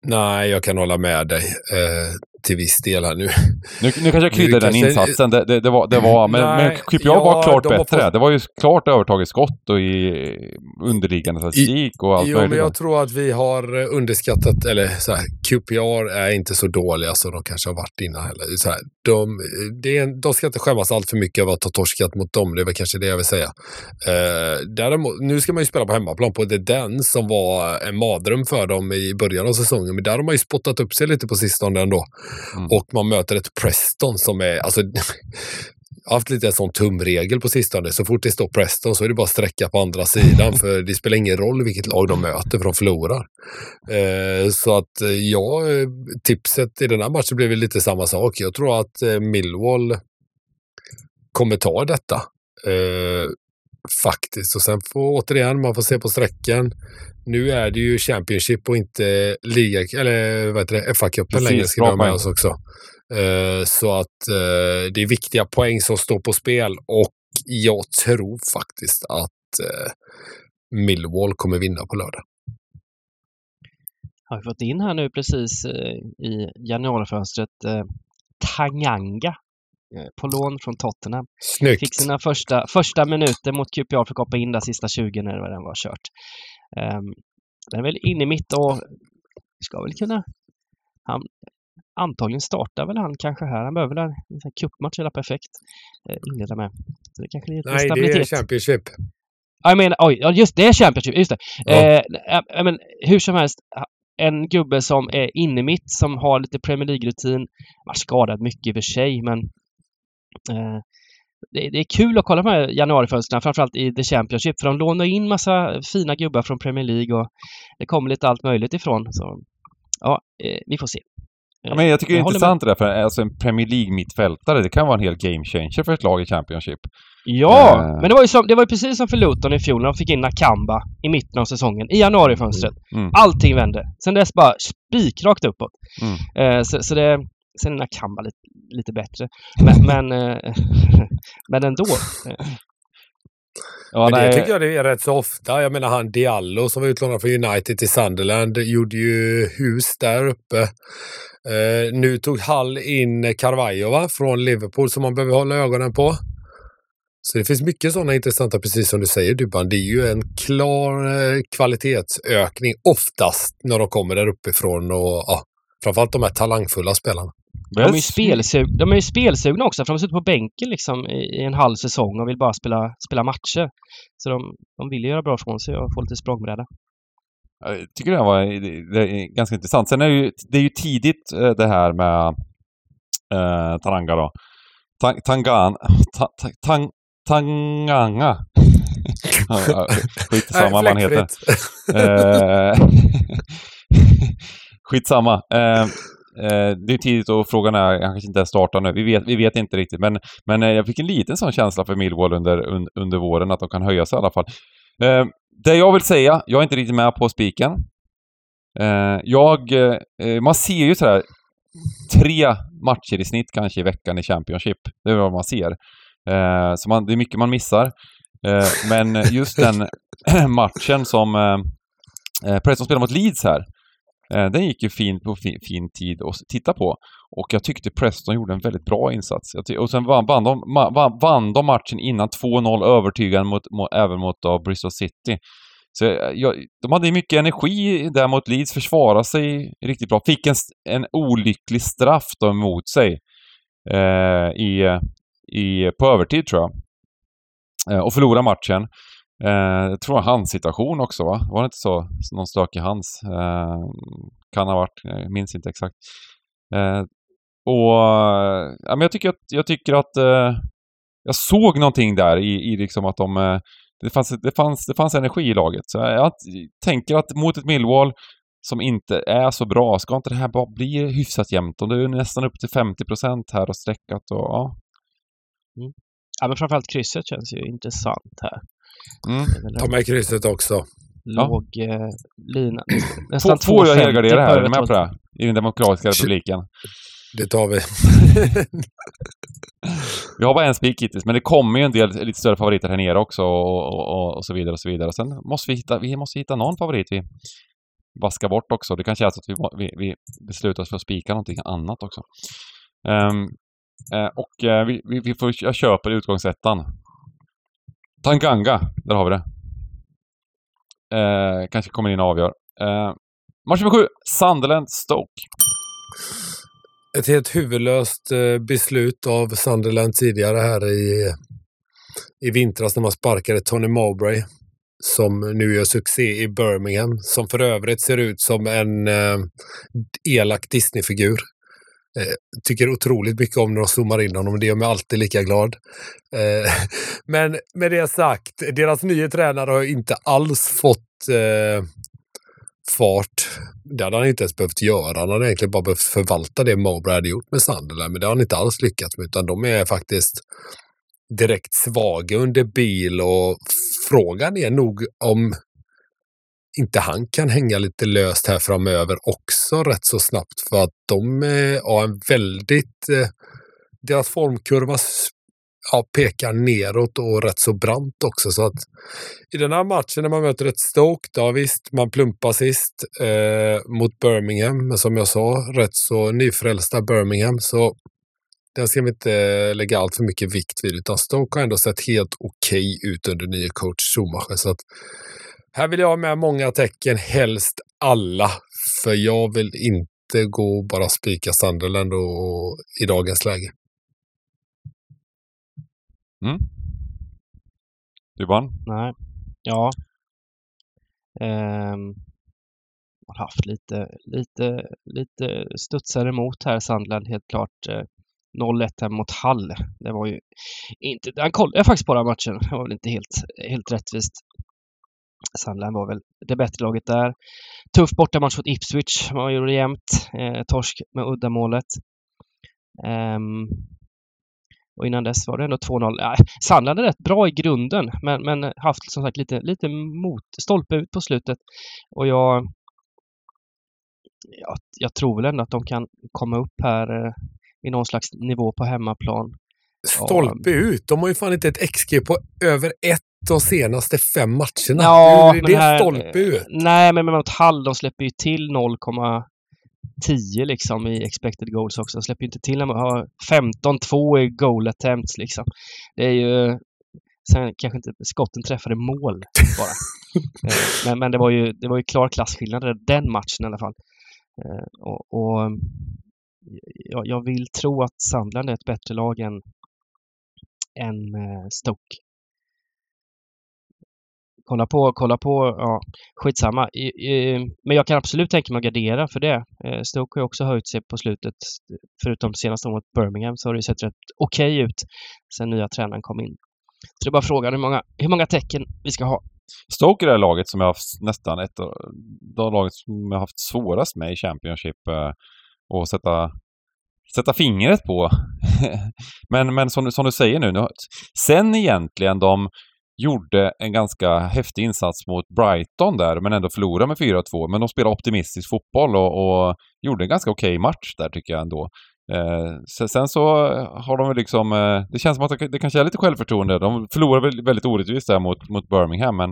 Nej, jag kan hålla med dig eh, till viss del här nu. Nu, nu kanske jag kryddar den kanske- insatsen, det, det, det var, det var men, Nej, men QPR ja, var klart de bättre. fått- Det var ju klart övertaget skott och i underliggande statistik och allt Jo, men möjligt. jag tror att vi har eh, underskattat, eller så här, QPR är inte så dåliga som de kanske har varit innan heller. Så här, de, det är de ska inte skämmas allt för mycket över att ha torskat mot dem, det är väl kanske det jag vill säga. Eh, däremot, nu ska man ju spela på hemmaplan på det den som var en mardröm för dem i början av säsongen, men där har man ju spottat upp sig lite på sistone ändå. Mm. Och man möter ett Preston som är, alltså haft lite en sån tumregel på sistone. Så fort det står Preston så är det bara att sträcka på andra sidan. För det spelar ingen roll vilket lag de möter för de förlorar. Eh, så att eh, ja, tipset i den här matchen blev lite samma sak. Jag tror att eh, Millwall kommer ta detta. Eh, faktiskt. Och sen får återigen, man får se på sträckan. Nu är det ju Championship och inte liga, eller vad heter det, FA-cupen längre ska vi ha med oss också. Eh, så att eh, det är viktiga poäng som står på spel och jag tror faktiskt att eh, Millwall kommer vinna på lördag. Har vi fått in här nu precis i januarifönstret Tanganga på lån från Tottenham. Snyggt! Fick sina första, första minuter mot QPR, fick hoppa in där sista 20 när den var kört. Um, den är väl inne i mitt och ska väl kunna... Han, antagligen startar väl han kanske här. Han behöver väl en cupmatch hela perfekt eh, inleda med. Så det kanske är lite Nej, det är stabilitet. Championship. Ja, Jag menar, oj, just det, är Championship, just det. Ja. Eh, jag men, hur som helst, en gubbe som är inne mitt som har lite Premier League-rutin. Var skadad mycket i och för sig, men det, det är kul att kolla på de här januarifönstren, framförallt i The Championship, för de lånar in massa fina gubbar från Premier League och det kommer lite allt möjligt ifrån. Så ja, eh, vi får se. Ja, men jag tycker det är intressant det där, för alltså en Premier League-mittfältare, det kan vara en hel game changer för ett lag i Championship. Ja, Eh. men det var, ju som, det var ju precis som för Luton i fjol när de fick in Nakamba i mitten av säsongen, i januarifönstret. Mm. Allting vände. Sen dess bara spikrakt uppåt. Mm. Eh, så, så det... Sen är Nakamba lite, lite bättre. Men, men, eh, men ändå. Ja, Men det tycker jag det är rätt så ofta. Jag menar han Diallo som var utlånad från United till Sunderland gjorde ju hus där uppe. Eh, nu tog Hall in Carvalho va? från Liverpool som man behöver hålla ögonen på. Så det finns mycket sådana intressanta, precis som du säger Dybban. Det är ju en klar eh, kvalitetsökning oftast när de kommer där uppifrån och ja, framförallt de här talangfulla spelarna. de, är ju spelsug, de är ju spelsugna också, för de har suttit på bänken liksom i, en halv säsong och vill bara spela, spela matcher. Så de, de vill ju göra bra från sig och få lite språngbräda. Jag tycker det här var det- det är ganska intressant. Sen är det ju, det är ju tidigt eh, det här med eh, Taranga då. Tang, tangan, ta, ta, tang, tanganga. Skitsamma vad han heter. Skitsamma. Eh, eh, det är tidigt och frågan är, han kanske inte ens startar nu. Vi vet, vi vet inte riktigt. Men, men eh, jag fick en liten sån känsla för Millwall under, un, under våren att de kan höja sig i alla fall. Eh, det jag vill säga, jag är inte riktigt med på spiken. Eh, jag, eh, man ser ju sådär tre matcher i snitt kanske i veckan i Championship. Det är vad man ser. Eh, så man, det är mycket man missar. Eh, men just den matchen som eh, eh, Preston spelar mot Leeds här, eh, Eh, den gick ju fint på fin, fin tid att titta på. Och jag tyckte Preston gjorde en väldigt bra insats. Och sen vann, vann, de, vann, de matchen innan 2-0 övertygande mot, mot, även mot då, Bristol City. Så eh, jag, de hade ju mycket energi där mot Leeds, försvara sig riktigt bra. Fick en, en olycklig straff då emot sig eh, i, i, på övertid tror jag. Eh, och förlorade matchen. Eh, jag tror det var hans situation också va? Var det inte så? Någon stökig hans? Eh, kan ha varit, jag minns inte exakt. Eh, och ja, men jag tycker att, jag tycker att eh, jag såg någonting där i, i liksom att de eh, det fanns, det, fanns, det fanns energi i laget. Så jag, jag tänker att mot ett Millwall som inte är så bra, ska inte det här bara bli hyfsat jämnt? Och det är nästan upp till 50 procent här och sträckat och ja. Mm. Ja, men framförallt krysset känns ju intressant här. Mm. Det är väl Ta krysset också. låg eh, lina. Nästan får jag 2,50 helgardera här? Är ni med på det? I den demokratiska republiken. Det tar vi. Vi har bara en spik hittills, men det kommer ju en del lite större favoriter här nere också och, och, och, och så vidare och så vidare. Sen måste vi hitta, vi måste hitta någon favorit vi vaskar bort också. Det kanske är så att vi, vi, vi beslutar oss för att spika någonting annat också. Eh, och eh, vi, vi, vi får, jag köper utgångsettan. Tanganga, där har vi det. Eh, kanske kommer in och avgör. Eh, match nummer sju, Sunderland-Stoke. Ett helt huvudlöst eh, beslut av Sunderland tidigare här i, i vintras när man sparkade Tony Mowbray som nu gör succé i Birmingham, som för övrigt ser ut som en eh, elak Disney-figur. Eh, tycker otroligt mycket om när de zoomar in honom. Det gör mig alltid lika glad. Eh, men med det sagt, deras nya tränare har inte alls fått eh, fart. Det hade han inte ens behövt göra. Han hade egentligen bara behövt förvalta det Mowbray hade gjort med Sunderland. Men det har han inte alls lyckats med, utan de är faktiskt direkt svaga under bil och frågan är nog om inte han kan hänga lite löst här framöver också rätt så snabbt för att de har en väldigt... Eh, deras formkurva ja, pekar neråt och rätt så brant också. Så att i den här matchen när man möter ett Stoke, då visst, man plumpar sist eh, mot Birmingham, men som jag sa, rätt så nyfrälsta Birmingham, så den ska vi inte eh, lägga allt för mycket vikt vid, utan Stoke har ändå sett helt okej ut under nya coach Schumacher. Så att här vill jag ha med många tecken, helst alla, för jag vill inte gå och bara spika Sunderland och, i dagens läge. Du vann. Nej. Ja. Ehm, har haft lite, lite, lite studsar emot här Sandland helt klart. Eh, 0-1 här mot Hall. Det var ju inte... Han kollade faktiskt på den matchen. Det var väl inte helt, helt rättvist. Sandland var väl det bättre laget där. Tuff bortamatch mot Ipswich. Man gjorde det jämnt. Eh, torsk med uddamålet. Ehm, och innan dess var det ändå 2-0. Ja, Sandland är rätt bra i grunden, men, men haft som sagt lite, lite mot, stolpe ut på slutet. Och jag, jag, jag tror väl ändå att de kan komma upp här eh, i någon slags nivå på hemmaplan. Stolpe ut. De har ju fan inte ett XG på över ett de senaste fem matcherna. Ja, är men det här- stolpe ut? Nej, men mot Hall, de släpper ju till 0,10 liksom i expected goals också. De släpper ju inte till har 15-2 i goal attempts liksom. Det är ju... Sen kanske inte skotten träffade mål bara. Eh, men, men det var ju, det var ju klar klasskillnad den matchen i alla fall. Eh, och, och jag, jag vill tro att Sandland är ett bättre lag än, än eh, Stoke. Kolla på, kolla på, ja, skitsamma. I, i, men jag kan absolut tänka mig att gardera för det. Eh, Stoke har ju också höjt sig på slutet. Förutom senaste året mot Birmingham så har det ju sett rätt okej ut sen nya tränaren kom in. Så det är bara frågan hur många, hur många tecken vi ska ha. Stoke är det här laget som jag har haft nästan ett av de laget som jag har haft svårast med i Championship eh, och sätta, sätta fingret på. men men som, du- som du säger nu, nu, sen egentligen de gjorde en ganska häftig insats mot Brighton där, men ändå förlorade med 4-2. Men de spelade optimistisk fotboll och, och gjorde en ganska okej okay match där tycker jag ändå. Eh, sen så har de väl liksom, eh, det känns som att det kanske är lite självförtroende. De förlorade väl väldigt orättvist där mot, mot Birmingham, men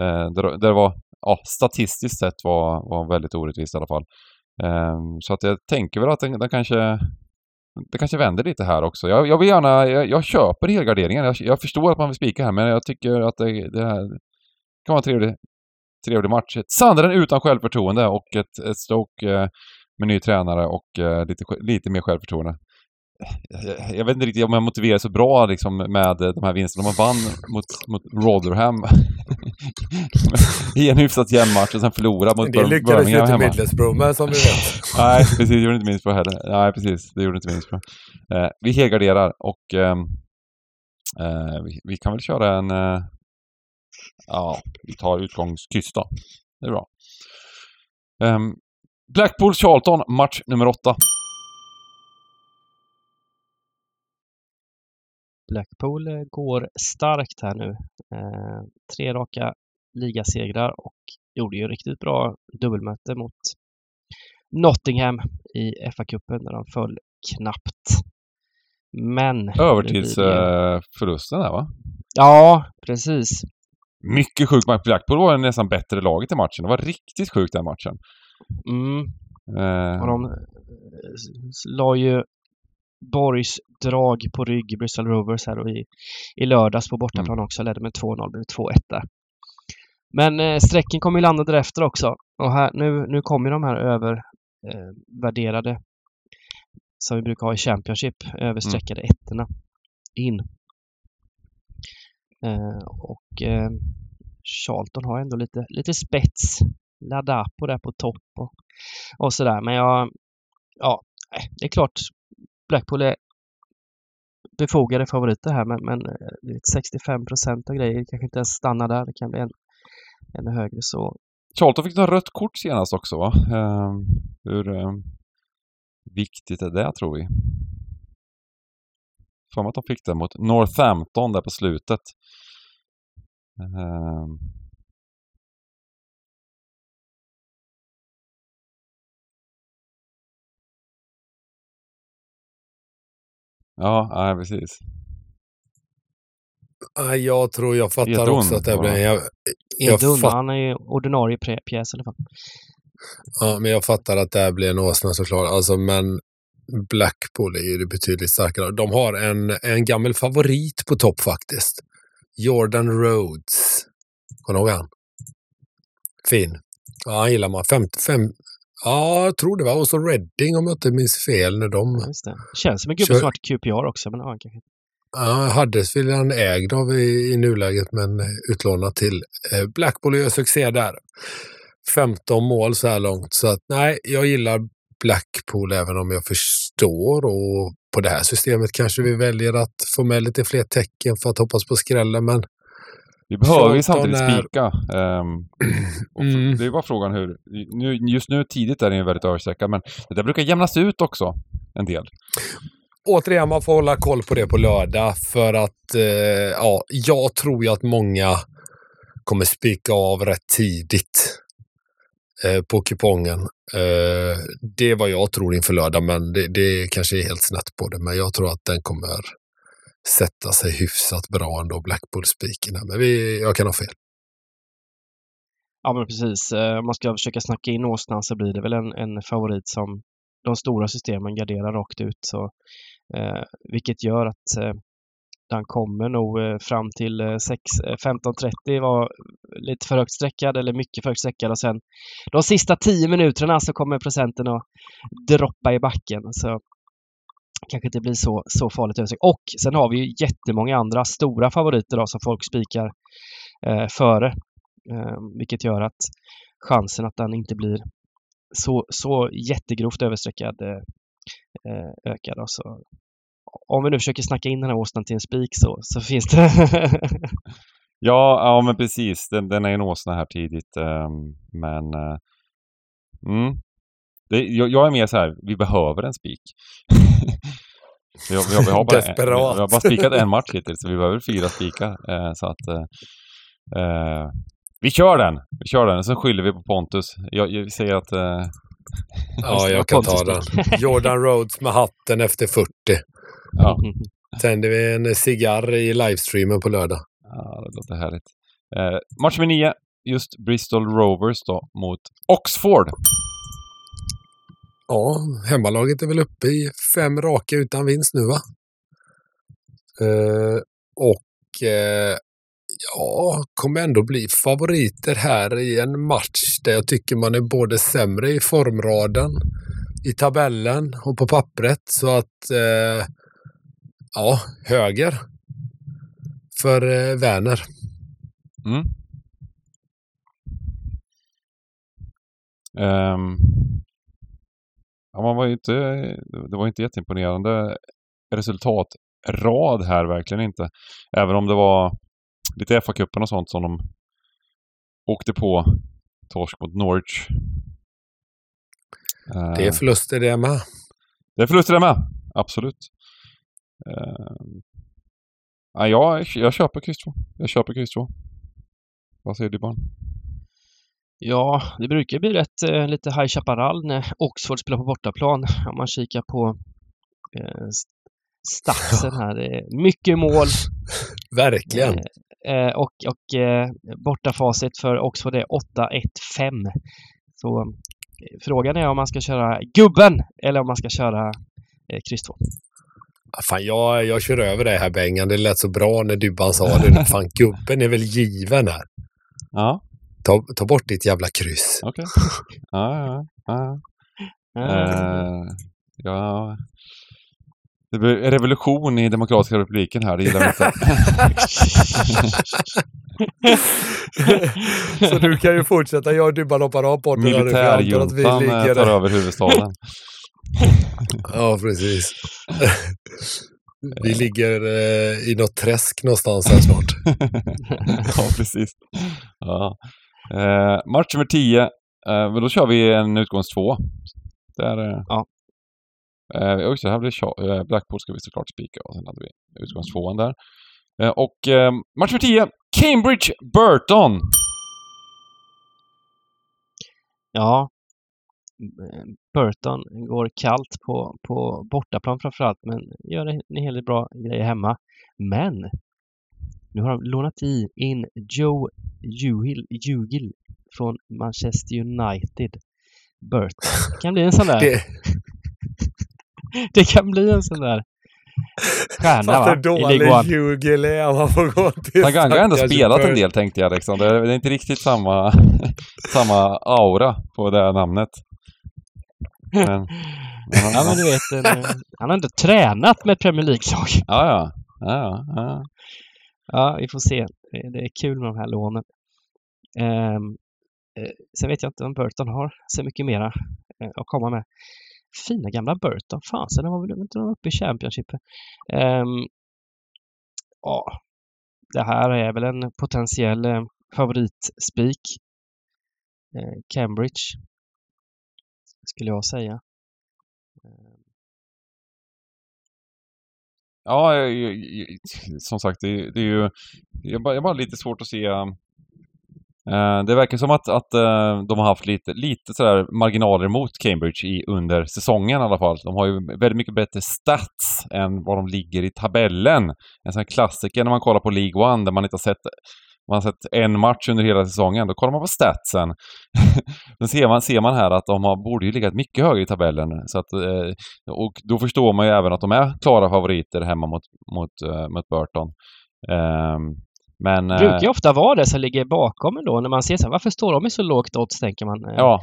eh, där, där var, ja, statistiskt sett var, var väldigt orättvist i alla fall. Eh, så att jag tänker väl att den, den kanske det kanske vänder lite här också. Jag, jag vill gärna, jag, jag köper helgarderingen. Jag, jag, förstår att man vill spika här, men jag tycker att det, det här kan vara en trevlig, trevlig match. Sandaren utan självförtroende och ett, ett Stoke eh, med ny tränare och eh, lite, lite mer självförtroende. Jag, jag vet inte riktigt om jag motiverar så bra liksom, med de här vinsterna. Man vann mot, mot Rotherham i en hyfsat jämn match och sen förlorade mot Birmingham hemma. Det lyckades ju inte Middlesbrough med som vi vet. Nej, precis. Det gjorde inte Middlesbrough heller. Nej, precis. Det gjorde inte Middlesbrough. Eh, vi helgarderar och ehm, eh, vi, vi, kan väl köra en... Eh, ja, vi tar utgångskryss då. Det är bra. Um, Blackpool-Charlton, match nummer åtta. Blackpool eh, går starkt här nu. Eh, tre raka ligasegrar och gjorde ju riktigt bra dubbelmöte mot Nottingham i FA-cupen där de föll knappt. Men... Övertidsförlusten där va? Ja, precis. Mycket sjukt match. Blackpool var nästan bättre laget i matchen. Det var riktigt sjukt den matchen. Mm. Uh... Och de la ju Borgs drag på rygg Bristol Rovers här och i, i lördags på bortaplan mm. också. Ledde med 2-0, blev 2-1 där. Men eh, strecken kommer ju landa därefter också. Och här, nu, nu kommer de här övervärderade eh, som vi brukar ha i Championship, överstreckade mm. ettorna in. Eh, och eh, Charlton har ändå lite, lite spets. Ladapo där på topp och, och sådär. Men jag, ja, det är klart Blackpool är befogade favoriter här men, men eh, 65 procent av grejer kanske inte ens stannar där. Det kan bli en, ännu högre så. Charlton fick ta rött kort senast också va? Uh, hur uh, viktigt är det tror vi? För mig att de fick det mot Northampton där på slutet. Uh, Ja, nej, precis. Jag tror jag fattar Edun, också att det blir... Jag, jag Edun, fatt... han är ju ordinarie pjäs i alla fall. Ja, men jag fattar att det här blir en åsna såklart. Alltså, men Blackpool är ju betydligt starkare. De har en, en gammal favorit på topp faktiskt. Jordan Rhodes. Kommer du ihåg han? Fin. Ja, han gillar man. Fem, fem, Ja, jag tror det var. Och så Reading om jag inte minns fel när de... Just det. Känns som en gubbe som varit QPR också, men ja, kanske Ja, Huddersfield ägd av i, i nuläget men utlånad till eh, Blackpool och gör succé där. 15 mål så här långt. Så att nej, jag gillar Blackpool även om jag förstår och på det här systemet kanske vi väljer att få med lite fler tecken för att hoppas på skrällen. Men vi behöver ju samtidigt är... spika. Um, mm. Det är bara frågan hur... Nu, just nu tidigt är det ju väldigt överstreckad, men det där brukar jämnas ut också en del. Återigen, man får hålla koll på det på lördag för att eh, ja, jag tror ju att många kommer spika av rätt tidigt eh, på kupongen. Eh, det är vad jag tror inför lördag, men det, det kanske är helt snett på det. Men jag tror att den kommer sätta sig hyfsat bra ändå, Blackpool-spiken. Men vi, jag kan ha fel. Ja, men precis. Eh, om man ska försöka snacka in åsnan så blir det väl en, en favorit som de stora systemen garderar rakt ut. Så, eh, vilket gör att eh, den kommer nog eh, fram till eh, 15.30 eh, var lite för högt sträckad eller mycket för högt sträckad och sen de sista 10 minuterna så kommer procenten att droppa i backen. Så kanske inte blir så, så farligt överstreck. Och sen har vi ju jättemånga andra stora favoriter då, som folk spikar eh, före. Eh, vilket gör att chansen att den inte blir så, så jättegrovt överstreckad eh, eh, ökar. Då. Så om vi nu försöker snacka in den här åsnan till en spik så, så finns det Ja, ja men precis. Den, den är en åsna här tidigt. Ehm, men eh, mm, det, jag, jag, är mer så här, vi behöver en spik. Vi har, vi har, vi har, bara, Desperat. vi har bara spikat en match hittills, så vi behöver fyra spikar. Eh, så att... Eh, eh, vi kör den! Vi kör den, och så skyller vi på Pontus. Jag, jag säger att... Eh, Ja, jag kan ta den. Jordan Rhodes med hatten efter 40. ja, Tänder vi en cigarr i livestreamen på lördag. ja, det låter härligt. Eh, match med nio, just Bristol Rovers då mot Oxford. Ja, hemmalaget är väl uppe i fem raka utan vinst nu va? Eh, och eh, ja, kommer ändå bli favoriter här i en match där jag tycker man är både sämre i formraden, i tabellen och på pappret. Så att eh, ja, höger för eh, Werner. Mm. Um ja, man var ju inte, det var inte jätteimponerande resultatrad här, verkligen inte. Även om det var lite FA-cupen och sånt som de åkte på. Torsk mot Norwich. Det är förluster det med. det är förluster det med. Absolut. Ehm, ja, jag, jag köper kryss 2. Jag köper kryss 2. Vad säger du barn? Ja, det brukar bli rätt eh, lite High Chaparral när Oxford spelar på bortaplan. Om man kikar på eh, st- statsen här. Det är mycket mål Verkligen. eh, och, och eh, bortafacit för Oxford är 8-1-5. Så eh, frågan är om man ska köra gubben eller om man ska köra eh, kryss 2. Ah, Fan, jag, jag kör över det här Bengan. Det lät så bra när Dybban sa det. Fan, gubben är väl given här. Ja, Ta, ta bort ditt jävla kryss. okej. Ja, ja, ja. Eh, ja. Det blir revolution i Demokratiska republiken här, det gillar vi inte. så du kan ju fortsätta. Jag och Dybban hoppar av podden. Militärjuntan eh, ligger- tar över huvudstaden. Ja, precis. vi ligger eh, i något träsk någonstans här snart. ja, precis. Ja. Eh, match nummer 10. Eh, men då kör vi en utgångs två. Där, eh, Ja. Eh, just det, här blir eh, Blackpool ska vi såklart spika och sen hade vi utgångs tvåan där. Eh, och eh, match nummer 10. Cambridge Burton. Ja. Burton går kallt på, på bortaplan framförallt men gör en hel del bra grejer hemma. Men nu har de lånat i in Joe Juhil, Jugil från Manchester United. Burton. Det kan bli en sån där. Det, Det, kan bli en sån där stjärna va? I dålig. Jugel är man får gå till Tanganga har ändå spelat en del tänkte jag liksom. Det är, inte riktigt samma, samma aura på det här namnet. Men, men, Ja men du vet, eh, han har inte tränat med ett Premier League-lag. ja, ja. Ja, ja. Ja, vi får se. Det är kul med de här lånen. Ehm, eh, sen vet jag inte om Burton har så mycket mera eh, att komma med. Fina gamla Burton. Fasen, de var väl inte de uppe i Championship. Ehm, ja, det här är väl en potentiell eh, favoritspik. Eh, Cambridge. Skulle jag säga. Ja, jag- jag- som sagt, det, det är ju... Jag bara, jag bara lite svårt att se... eh, det verkar som att, att eh, de har haft lite, lite sådär marginaler mot Cambridge i, under säsongen i alla fall. De har ju väldigt mycket bättre stats än vad de ligger i tabellen. En sån här klassiker när man kollar på League One där man inte har sett man har sett en match under hela säsongen, då kollar man på statsen. Då ser man, ser man här att de har, borde ju legat mycket högre i tabellen. Så att, eh, och då förstår man ju även att de är klara favoriter hemma mot, mot, eh, mot Burton. Ehm, men... Det eh, brukar ju ofta vara det som ligger bakom ändå. När man ser så här, varför står de i så lågt odds, tänker man. Eh, Ja,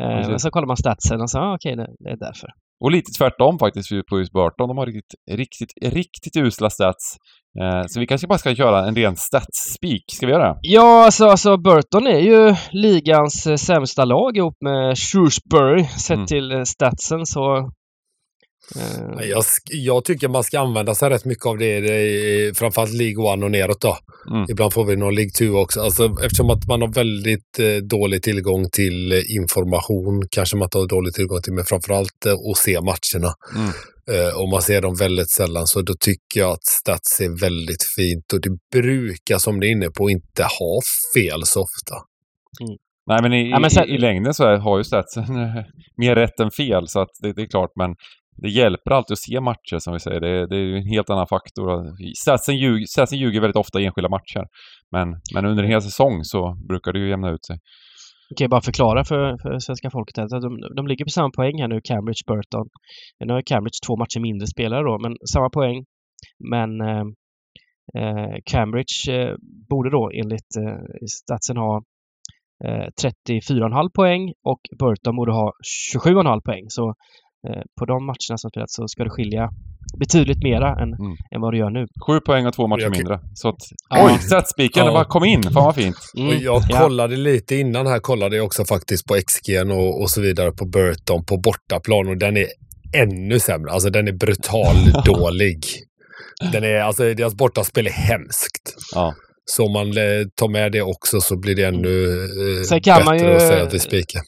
Eh, men så kollar man statsen och så, ah, okej, det, det är därför. och lite tvärtom faktiskt för- på just Burton. De har riktigt, riktigt, riktigt usla stats. Eh, så vi kanske bara ska köra en ren stats-spik. Ska vi göra det? Ja, alltså, alltså Burton är ju ligans eh, sämsta lag ihop med Shrewsbury sett Mm. till eh, statsen så Jag, sk- jag tycker man ska använda sig rätt mycket av det, det är framförallt League One och neråt då. Mm. Ibland får vi någon League 2 också. Alltså, eftersom att man har väldigt eh, dålig tillgång till eh, information, kanske man inte har dålig tillgång till, men framförallt eh, att se matcherna. Mm. Eh, och man ser dem väldigt sällan, så då tycker jag att stats är väldigt fint. Och det brukar, som ni är inne på, inte ha fel så ofta. Nej, men i, Ja, men sen- i, i längden så har ju statsen eh, mer rätt än fel, så att det, det är klart, men det hjälper alltid att se matcher som vi säger. Det, det är en helt annan faktor. Statsen ljuger, statsen ljuger väldigt ofta i enskilda matcher. Men, men under en hel säsong så brukar det ju jämna ut sig. Jag kan ju bara förklara för, för svenska folket att de, de ligger på samma poäng här nu, Cambridge, Burton. Nu har Cambridge två matcher mindre spelare då, men samma poäng. Men eh, eh, Cambridge eh, borde då enligt eh, statsen ha eh, 34,5 poäng och Burton borde ha 27,5 poäng. Så på de matcherna som spelats så ska det skilja betydligt mera än, Mm. än vad det gör nu. Sju poäng och två matcher Jag mindre. Så att, Ja. oj, statsspiken, det Ja. bara kom in. Fan vad fint. Mm, Och jag ja. kollade lite innan här, kollade jag också faktiskt på XG och, och så vidare på Burton på bortaplan och den är ännu sämre. Alltså den är brutal dålig. Den är, alltså deras bortaspel är hemskt. Ja. Så om man eh, tar med det också så blir det ännu eh, Sen kan bättre man ju- att säga att vi spikar.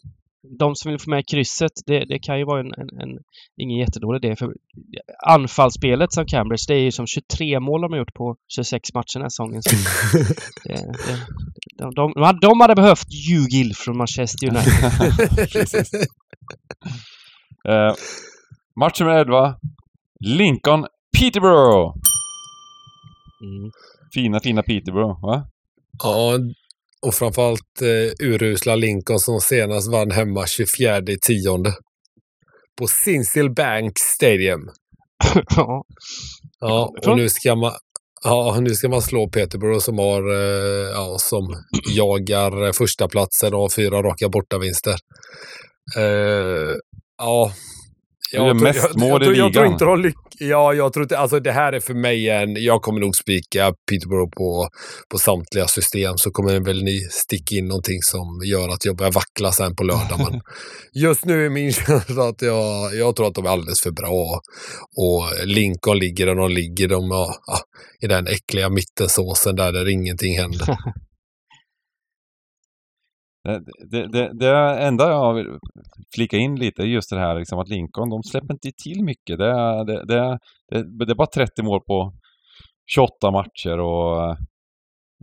De som vill få med krysset, det, det kan ju vara en, en, en ingen jättedålig idé. För anfallsspelet som Cambridge, det är ju som 23 mål de har gjort på 26 matcher den här säsongen. Så det, det, de, de, de, hade, de hade behövt Jugil från Manchester United. Eh, match nummer 11. Lincoln Peterborough. Mm. Fina, fina Peterborough, va? Ja, och framförallt eh, urusla Lincoln som senast vann hemma 24 i tionde. På Sincil Bank Stadium. ja. Ja, och nu ska man, ja, nu ska man slå Peterborough som har, eh, ja, som jagar första platsen och har fyra raka bortavinster. Eh, ja. Det är mest jag, mål jag, i tror- jag tror ligan. inte de lyck, Ja, jag tror inte, alltså det här är för mig en, jag kommer nog spika Peterborough på, på samtliga system så kommer väl ni sticka in någonting som gör att jag börjar vackla sen på lördag. Men just nu är min känsla att jag, jag tror att de är alldeles för bra. Och Lincoln ligger där de ligger. De ja, I den äckliga mittensåsen där, där ingenting händer. Eh, det, det, det, enda jag vill flika in lite är just det här liksom att Lincoln, de släpper inte till mycket. Det, är- det, det, det, det är bara 30 mål på 28 matcher och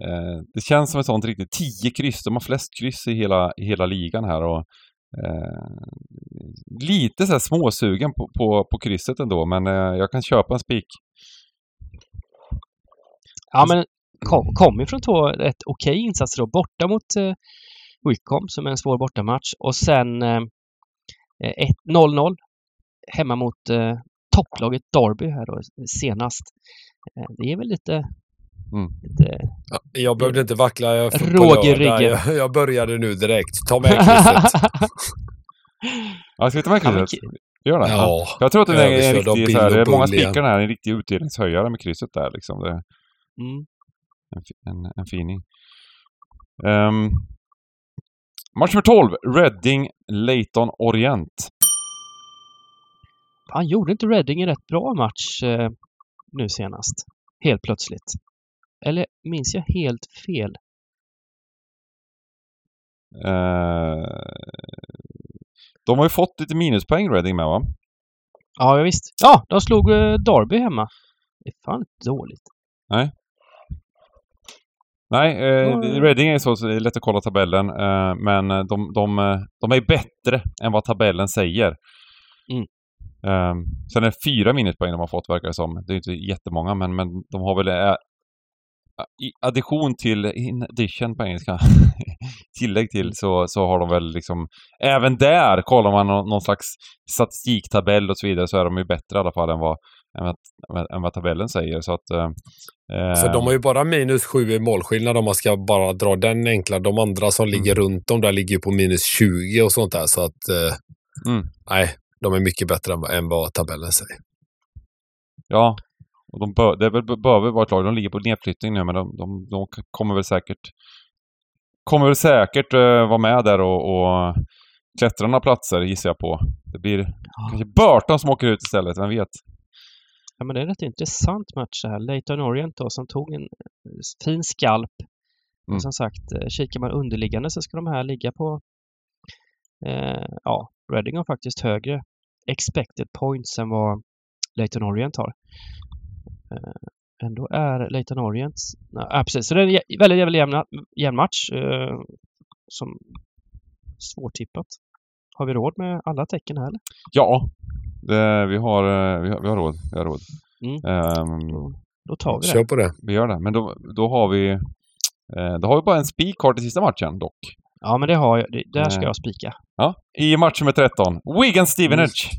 eh, det känns som ett sånt riktigt 10 kryss. De har flest kryss i hela, i hela ligan här och eh, lite så här småsugen på, på, på krysset ändå men eh, jag kan köpa en spik. ja, men kom, kom ju från två rätt okej insatser då. Borta mot eh, eh, Wickham som är en svår bortamatch och sen eh, ett 0-0 hemma mot eh, topplaget Derby här då senast. Eh, det är väl lite... Mm. Ja, jag behövde inte vackla jag Råg i ryggen. Jag, jag började nu direkt. Ta med krysset. Ja, ska vi ta med krysset? Gör det? Ja. Jag tror att det är en riktig, så här, det är många spikar här, en riktig utdelningshöjare med krysset där liksom. Det, mm. En, en, en fining. Um, match nummer 12. Reading Leighton Orient. Han gjorde inte Reading en rätt bra match eh, nu senast. Helt plötsligt. Eller minns jag helt fel? Eh, de har ju fått lite minuspoäng Reading med va? Ja, visst. Ja, de slog eh, Derby hemma. Det är fan inte dåligt. Nej, eh, Mm. Reading är så, så det är lätt att kolla tabellen. Eh, men eh, de, de, eh, de är bättre än vad tabellen säger. Mm. Eh, sen är det fyra minuspoäng de har fått verkar det som. Det är inte jättemånga men, men de har väl eh, i addition till, in addition på engelska, tillägg till så, så har de väl liksom, även där kollar man någon, någon slags statistiktabell och så vidare så är de ju bättre i alla fall än vad, än vad, än vad tabellen säger. Så att... Eh, Så de har ju bara minus sju i målskillnad om man ska bara dra den enkla. De andra som ligger runt dem där ligger ju på minus 20 och sånt där. Så att eh, Mm. nej, de är mycket bättre än, än vad tabellen säger. Ja, och de bör, det bör- behöver vara ett lag. De ligger på nedflyttning nu men de, de, de kommer väl säkert kommer väl säkert eh, vara med där och, och klättra några platser gissar jag på. Det blir kanske Burton som åker ut istället, vem vet? Ja, men det är en rätt intressant match det här. Leighton Orient då som tog en eh, fin skalp. Mm. Och som sagt, eh, kikar man underliggande så ska de här ligga på eh, ja, Reading har faktiskt högre expected points än vad Leighton Orient har. Eh, ändå är Leighton Orient... Ja, precis. Så det är en väldigt, väldigt jämn, jämn match. Eh, som svårtippat. Har vi råd med alla tecken här? Ja, det, vi, har, eh, vi, har, vi har råd. Vi har råd. Mm. Ehm, Då, då tar vi det. Kör på det. vi gör det. Men då, då har vi... Eh, då har vi bara en spik kvar till sista matchen dock. Ja, men det har jag. Det, där ska Nej. jag spika. Ja, i match nummer 13. Wigan Stevenage.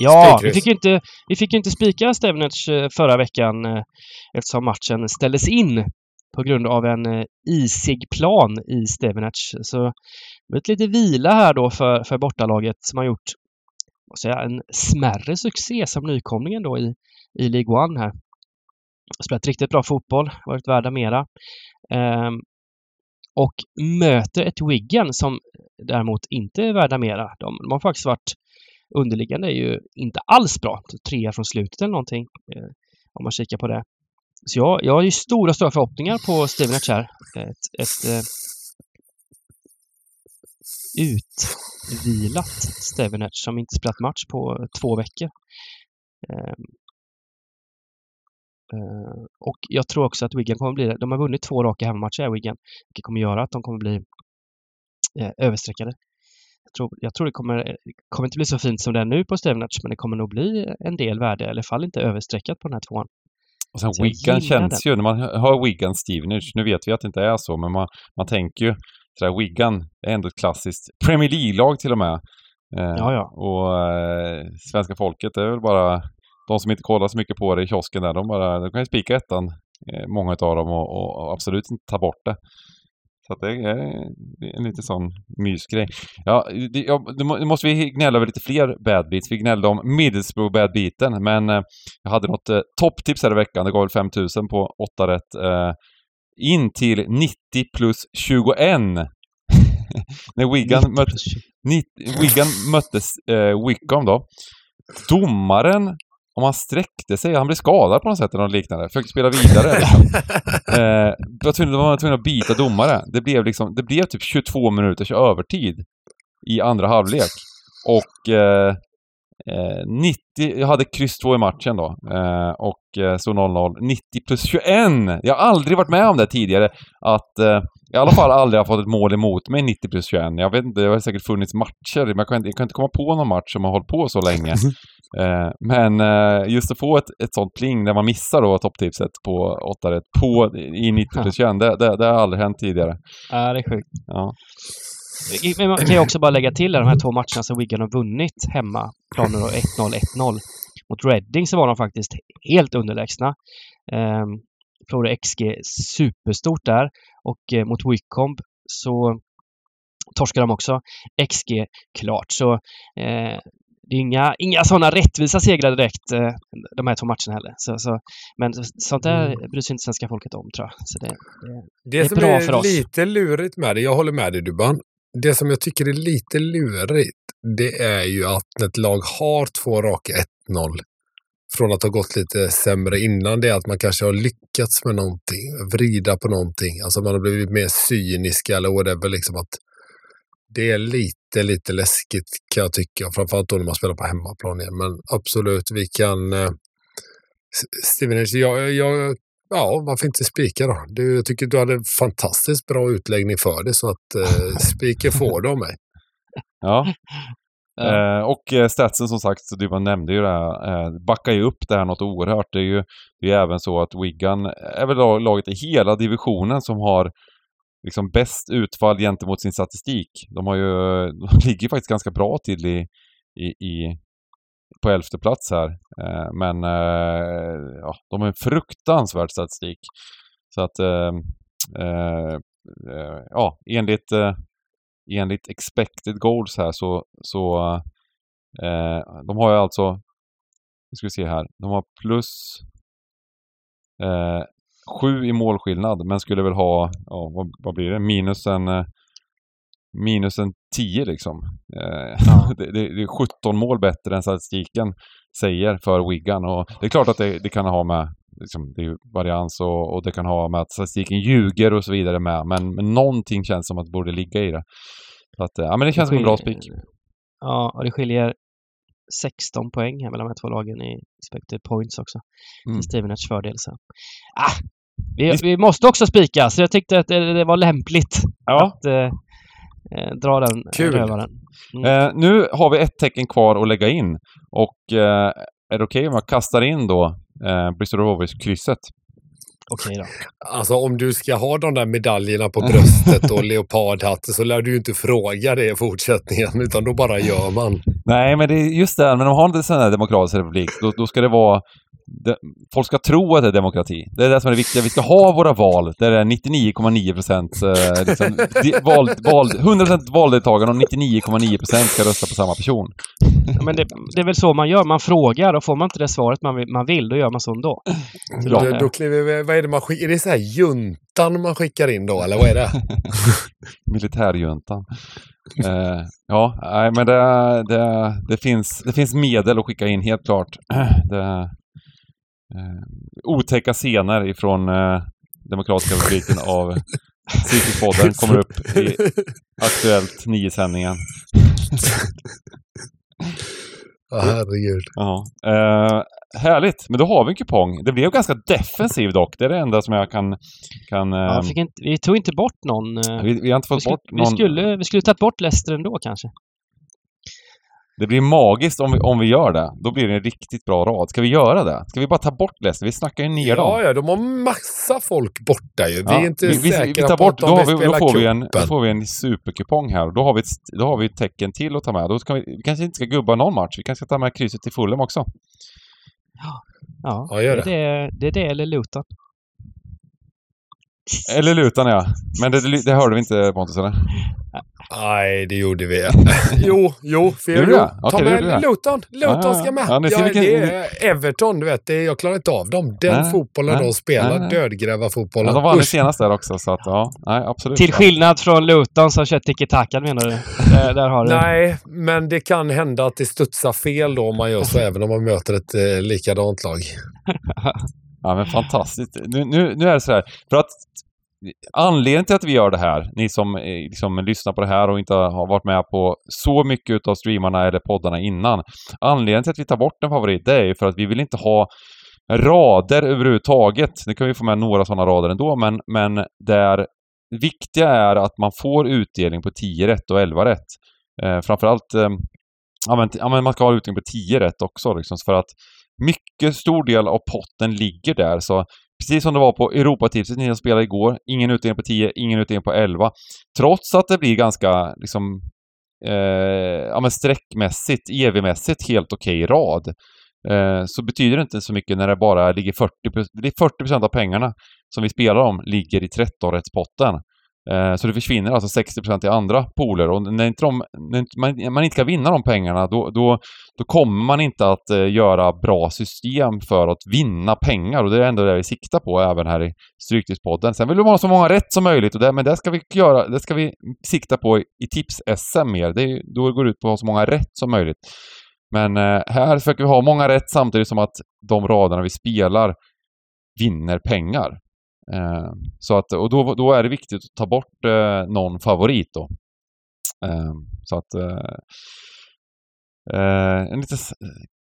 Ja, vi fick ju inte, vi fick ju inte spika Stevenage eh, förra veckan eh, eftersom matchen ställdes in på grund av en eh, isig plan i Stevenage. Så det blev lite vila här då för, för bortalaget som har gjort vad säger jag, en smärre succé som nykomlingen då i, i League One här. Spelat riktigt bra fotboll, varit värda mera. Ehm, och möter ett Wiggen som däremot inte är värda mera. De, de har faktiskt varit underliggande är ju inte alls bra. Trea från slutet eller någonting. Eh, om man kikar på det. Så jag, jag har ju stora, stora förhoppningar på Stevenage här. Ett, ett eh, utvilat Stevenage som inte spelat match på två veckor. Ehm, eh, och jag tror också att Wigan kommer bli det. De har vunnit två raka hemmamatcher Wigan. Vilket kommer göra att de kommer bli eh, överstreckade. Jag tror, jag tror det kommer, kommer inte bli så fint som det är nu på Stevenage, men det kommer nog bli en del värde, i alla fall inte överstreckat på den här tvåan. Och sen Wigan känns ju, när man hör Wigan Stevenage, nu vet vi att det inte är så, men man, man tänker ju sådär, Wigan är ändå ett klassiskt Premier League-lag till och med. Eh, Ja, ja. Och eh, svenska folket är väl bara de som inte kollar så mycket på det i kiosken där, de, bara, de kan ju spika ettan, eh, många av dem, och, och, och absolut inte ta bort det. Så det är en lite sån mysgrej. Ja, det, ja, nu må- nu måste vi gnälla över lite fler bad beats. Vi gnällde om Middlesbrough bad beaten, men eh, jag hade något eh, topptips här i veckan. Det gav väl 5000 på 8 rätt. Eh, in till 90 plus 21. När Wigan, 90 möt, plus 20. 90, Wigan möttes eh, Wickham då. Domaren, om han sträckte sig, han blev skadad på något sätt eller något liknande. Försökte spela vidare. Liksom. Eh, var tvungen, de var tvungna att byta domare. Det blev, liksom, det blev typ 22 minuters övertid i andra halvlek. Och eh, 90, jag hade kryss 2 i matchen då. Eh, och eh, så 0-0. 90 plus 21! Jag har aldrig varit med om det tidigare. Att eh, i alla fall aldrig har fått ett mål emot mig 90 plus 21. Jag vet inte, det har säkert funnits matcher, men jag kan, inte- jag kan inte komma på någon match som har hållit på så länge. Eh, men eh, just att få ett, ett sånt pling där man missar då topptipset på 8 rätt på, i 90 plus 21, det, det, det har aldrig hänt tidigare. Ja, det är sjukt. Ja. Men man kan ju också bara lägga till de här två matcherna som Wigan har vunnit hemma. Planer då 1-0, 1-0. Mot Reading så var de faktiskt helt underlägsna. Ehm, förlorade XG superstort där. Och eh, mot Wycombe så torskade de också XG klart. Så eh, det är inga, inga sådana rättvisa segrar direkt, eh, de här två matcherna heller. Så, så, men sånt där bryr sig inte svenska folket om, tror jag. Så det, det, Det, är som bra för är oss. lite lurigt med det, jag håller med dig Dubban. Det som jag tycker är lite lurigt, det är ju att ett lag har två raka 1-0 från att ha gått lite sämre innan det, är att man kanske har lyckats med någonting, vrida på någonting. Alltså man har blivit mer cynisk eller whatever. Liksom att det är lite, lite läskigt kan jag tycka. Framförallt då när man spelar på hemmaplan igen. Men absolut, vi kan... Eh, Stevenage, jag, jag, ja, varför inte spika då? Du, jag tycker du hade en fantastiskt bra utläggning för det, så att eh, spiken får du av mig. Ja. Ja. Eh, och eh, statsen som sagt, du bara nämnde ju det här, eh, backar ju upp det här något oerhört. Det är ju det är även så att Wigan är väl lag- laget i hela divisionen som har liksom bäst utfall gentemot sin statistik. De har ju, de ligger faktiskt ganska bra till i, i, i på elfte plats här. Eh, men eh, ja, de har en fruktansvärd statistik. Så att eh, eh, eh, ja, enligt eh, enligt expected goals här så, så eh, de har ju alltså, nu ska vi se här, de har plus eh, sju i målskillnad men skulle väl ha, ja vad, vad blir det, minus en, eh, minus en 10 liksom. Eh, Ja. det, det, det är 17 mål bättre än statistiken säger för Wigan. Och det är klart att det, det kan ha med liksom, det är varians och, och det kan ha med att statistiken ljuger och så vidare med. Men, men någonting känns som att det borde ligga i det. Så att, eh, ja men det känns som en bra spik. Ja, och det skiljer 16 poäng här mellan de här två lagen i expected points också. Mm. Stevenets fördel. Så. Ah, vi, vi måste också spika, så jag tyckte att det, det var lämpligt Ja. att eh, eh, dra den Kul. rövaren. Mm. Eh, nu har vi ett tecken kvar att lägga in. Och eh, är det okej om jag kastar in då eh, Bristol Rovers-krysset? Okej då. Alltså om du ska ha de där medaljerna på bröstet och leopardhatten så lär du ju inte fråga det i fortsättningen utan då bara gör man. Nej, men det är just det. Men de har inte sån här demokratisk republik. Då, då ska det vara... Det, folk ska tro att det är demokrati. Det är det som är det viktiga. Vi ska ha våra val där det är 99,9 procent eh, liksom, val, val, 100 valdeltagande och 99,9 procent ska rösta på samma person. Ja, Men det, det är väl så man gör. Man frågar och får man inte det svaret man vill, man vill då gör man så ändå. Då, då kliver vad är det man skickar? Är det så här juntan man skickar in då eller vad är det? Militärjuntan. Eh, ja, nej, men det, det, det, finns, det finns medel att skicka in, helt klart. Det, eh, otäcka scener ifrån eh, Demokratiska republiken av Cirkuspodden kommer upp i Aktuellt 9-sändningen. Ja, herregud. Ja. Eh, härligt, men då har vi en kupong. Det blev ganska defensiv dock. Det är det enda som jag kan... kan eh, Ja, fick inte, vi tog inte bort någon. eh, vi, vi har inte vi, fått skulle, bort vi, någon... skulle, vi skulle tagit bort Leicester ändå kanske. Det blir magiskt om vi, om vi gör det. Då blir det en riktigt bra rad. Ska vi göra det? Ska vi bara ta bort Leicester? Vi snackar ju ner dem. Ja, ja, de har massa folk borta ju. Vi Ja, är inte vi, vi, säkra vi tar på bort, att då, de vi, då, spela får vi en, då får vi en superkupong här. Då har vi ett, då har vi ett tecken till att ta med. Då ska vi, vi kanske inte ska gubba någon match. Vi kanske ska ta med krysset till Fulham också. Ja, Ja, gör det. är det, det är det eller Luton. Eller Lutan ja. Men det, det hörde vi inte Pontus eller? Nej, det gjorde vi. jo, jo, för Gjorde jo, det? ta med gjorde det. Luton. Luton ska med. ja, Ja, vilken- det är Everton, du vet. Det, jag klarar inte av dem. Den Nej, fotbollen nej, de spelar, dödgrävarfotbollen. Ja, de vann senast där också så att ja, nej absolut. Till skillnad från Luton som kör tiki-taka menar du? Där, där har du. Nej, men det kan hända att det studsar fel då om man gör så, även om man möter ett eh, likadant lag. Ja men fantastiskt. Nu, nu, nu är det så här, för att anledningen till att vi gör det här, ni som eh, liksom lyssnar på det här och inte har varit med på så mycket utav streamarna eller poddarna innan. Anledningen till att vi tar bort en favorit, det är ju för att vi vill inte ha rader överhuvudtaget. Nu kan vi få med några sådana rader ändå, men, men där det viktiga är att man får utdelning på 10 rätt och 11 rätt. Eh, framförallt, eh, ja, men, ja men man ska ha utdelning på 10 rätt också liksom, för att mycket stor del av potten ligger där. Så precis som det var på Europatipset ni spelade igår, ingen utdelning på 10, ingen utdelning på 11. Trots att det blir ganska liksom eh, ja, men streckmässigt, EV-mässigt helt okej rad. Eh, så betyder det inte så mycket när det bara ligger 40, det är 40% av pengarna som vi spelar om ligger i 13-rättspotten. Eh, så det försvinner alltså 60% i andra pooler och när, inte de, när man, man inte kan vinna de pengarna då, då, då kommer man inte att eh, göra bra system för att vinna pengar och det är ändå det vi siktar på även här i Stryktipspodden. Sen vill vi ha så många rätt som möjligt och det, men det ska vi göra, det ska vi sikta på i, i tips-SM mer. Det är, då går det ut på att ha så många rätt som möjligt. Men eh, här försöker vi ha många rätt samtidigt som att de raderna vi spelar vinner pengar. Eh, så att, och då, då är det viktigt att ta bort eh, någon favorit då. Eh, så att eh, eh, en lite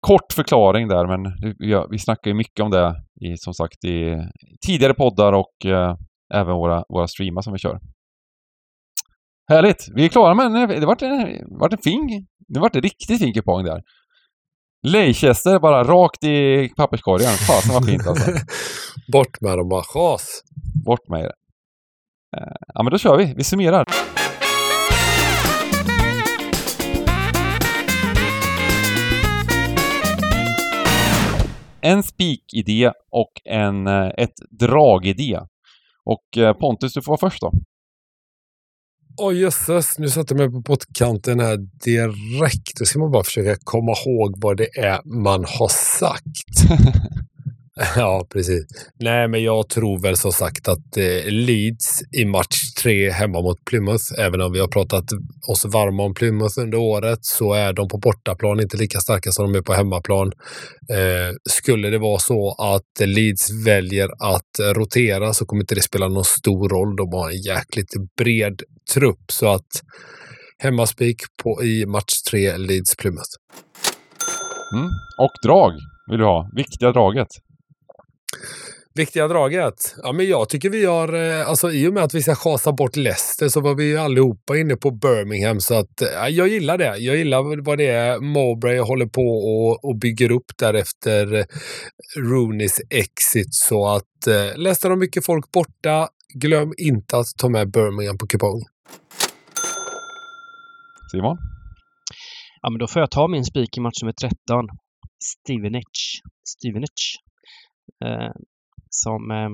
kort förklaring där men vi, vi snackar ju mycket om det i, som sagt i tidigare poddar och eh, även våra, våra streamar som vi kör. Härligt! Vi är klara med den. det vart en, vart en fin, det vart en riktigt fin kupong där. Leicester bara rakt i papperskorgen. Fasen vad fint alltså. Bort med dem bara. Chas. Bort med det. Eh, Ja men då kör vi. Vi summerar. En spikidé och en, eh, ett dragidé. Och eh, Pontus, du får vara först då. Oj jösses, nu satte jag mig på pottkanten här direkt. Då ska man bara försöka komma ihåg vad det är man har sagt. Ja, precis. Nej, men jag tror väl som sagt att eh, Leeds i match tre hemma mot Plymouth, även om vi har pratat oss varma om Plymouth under året, så är de på bortaplan inte lika starka som de är på hemmaplan. Eh, skulle det vara så att Leeds väljer att rotera så kommer inte det spela någon stor roll. De har en jäkligt bred trupp, så att hemmaspik på, i match tre Leeds Plymouth. Mm. Och drag vill du ha. Viktiga draget. Viktiga draget? Ja, men jag tycker vi har, eh, alltså i och med att vi ska chasa bort Leicester så var vi ju allihopa inne på Birmingham så att ja, jag gillar det. Jag gillar vad det är Mowbray håller på och, och bygger upp därefter Rooneys exit så att eh, Leicester har mycket folk borta. Glöm inte att ta med Birmingham på kupong. Simon? Ja, men då får jag ta min spik i match nummer 13. Stevenage. Stevenage. Eh, som eh,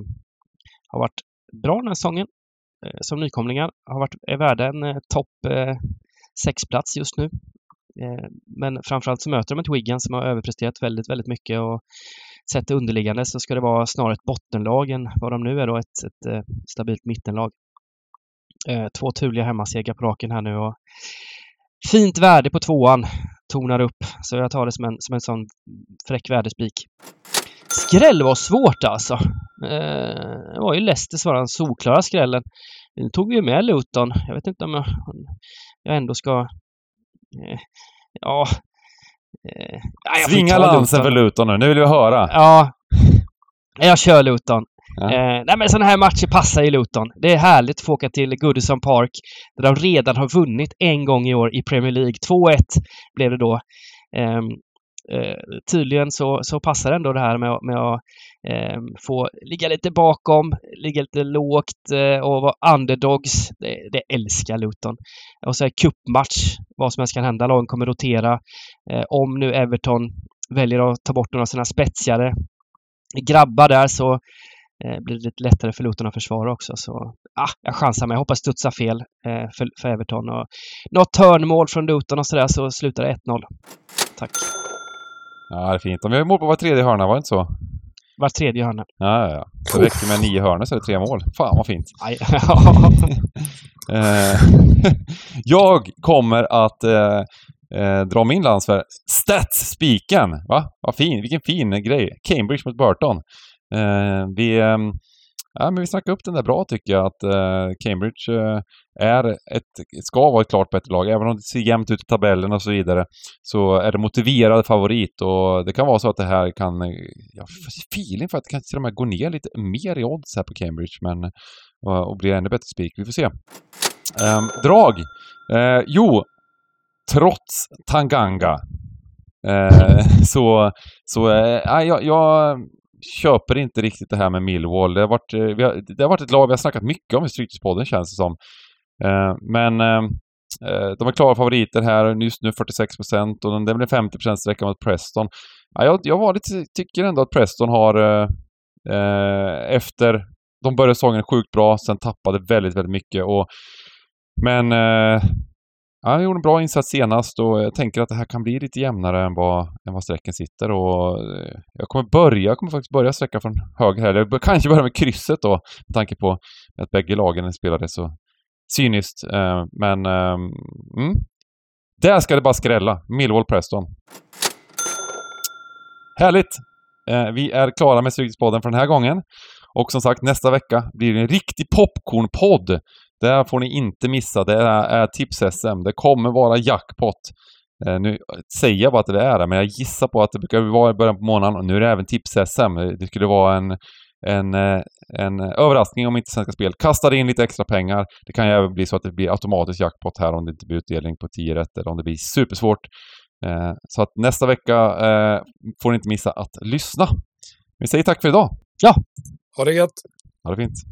har varit bra den här säsongen. Eh, som nykomlingar. Har varit, är värda en eh, topp eh, sexplats just nu. Eh, men framförallt så möter de ett Wigan som har överpresterat väldigt, väldigt mycket och sett det underliggande så ska det vara snarare ett bottenlag än vad de nu är då, ett, ett, ett stabilt mittenlag. Eh, två turliga hemmasegrar på raken här nu och fint värde på tvåan tonar upp. Så jag tar det som en, som en sån fräck värdespik. Skräll var svårt alltså. Eh, det var ju Leicester som var den solklara skrällen. Nu tog vi ju med Luton. Jag vet inte om jag, jag ändå ska... Eh, ja... Eh, Svinga lansen för Luton nu. Nu vill vi höra. Ja. Jag kör Luton. Ja. Eh, nej men sådana här matcher passar ju Luton. Det är härligt att få åka till Goodison Park där de redan har vunnit en gång i år i Premier League. 2-1 blev det då. Eh, eh, tydligen så, så passar ändå det här med, med att eh, få ligga lite bakom, ligga lite lågt eh, och vara underdogs. Det, det älskar Luton. Och så är cupmatch, vad som helst kan hända. Lagen kommer rotera. Eh, om nu Everton väljer att ta bort några av sina spetsigare grabbar där så eh, blir det lite lättare för Luton att försvara också. Så ah, jag chansar men Jag hoppas studsa fel eh, för, för Everton. Och något hörnmål från Luton och sådär så slutar det 1-0. Tack. Ja, det är fint. De gör mål på var tredje hörna, var det inte så? Var tredje hörna. Ja, ja, ja. Så det räcker med nio hörnor så är det tre mål. Fan vad fint. Eh, jag kommer att eh, eh, dra min lans för Stats-spiken. Va? Vad fin, vilken fin grej. Cambridge mot Burton. Eh, vi, eh, ja, men vi snackade upp den där bra tycker jag, att eh, Cambridge eh, är ett, ska vara ett klart bättre lag. Även om det ser jämnt ut i tabellen och så vidare, så är det motiverad favorit och det kan vara så att det här kan... Eh, jag har feeling för att det kanske till och med gå ner lite mer i odds här på Cambridge, men och, och bli ännu bättre spik. Vi får se. Um, drag. Eh, jo, trots Tanganga eh, så, så eh, jag, jag köper inte riktigt det här med Millwall. Det har varit, eh, vi har, det har varit ett lag vi har snackat mycket om i Stryktipspodden känns det som. Eh, men ehm, eh, de är klara favoriter här, just nu 46 procent och det blir 50 procent sträcka mot Preston. jag, jag var lite, tycker ändå att Preston har eh, eh, efter de började säsongen sjukt bra, sen tappade väldigt, väldigt mycket och men eh, han gjorde en bra insats senast och jag tänker att det här kan bli lite jämnare än vad, än vad sträcken sitter och eh, jag kommer börja, jag kommer faktiskt börja sträcka från höger här. Jag kanske börja med krysset då med tanke på att bägge lagen spelade så cyniskt, eh, men eh, mm. Där ska det bara skrälla. Millwall Preston. Härligt! Vi är klara med Stryktipspodden för den här gången. Och som sagt, nästa vecka blir det en riktig popcornpodd. Det får ni inte missa. Det är, tips-SM. Det kommer vara jackpot. Eh, nu säger jag bara att det är det, men jag gissar på att det brukar vara i början på månaden nu är det även tips-SM. Det skulle vara en en, eh, en överraskning om inte Svenska Spel kastar in lite extra pengar. Det kan ju även bli så att det blir automatisk jackpot här om det inte blir utdelning på 10 rätt eller om det blir supersvårt. Eh, så att nästa vecka får ni inte missa att lyssna. Vi säger tack för idag. Ja. Ha det gött. Ha det fint.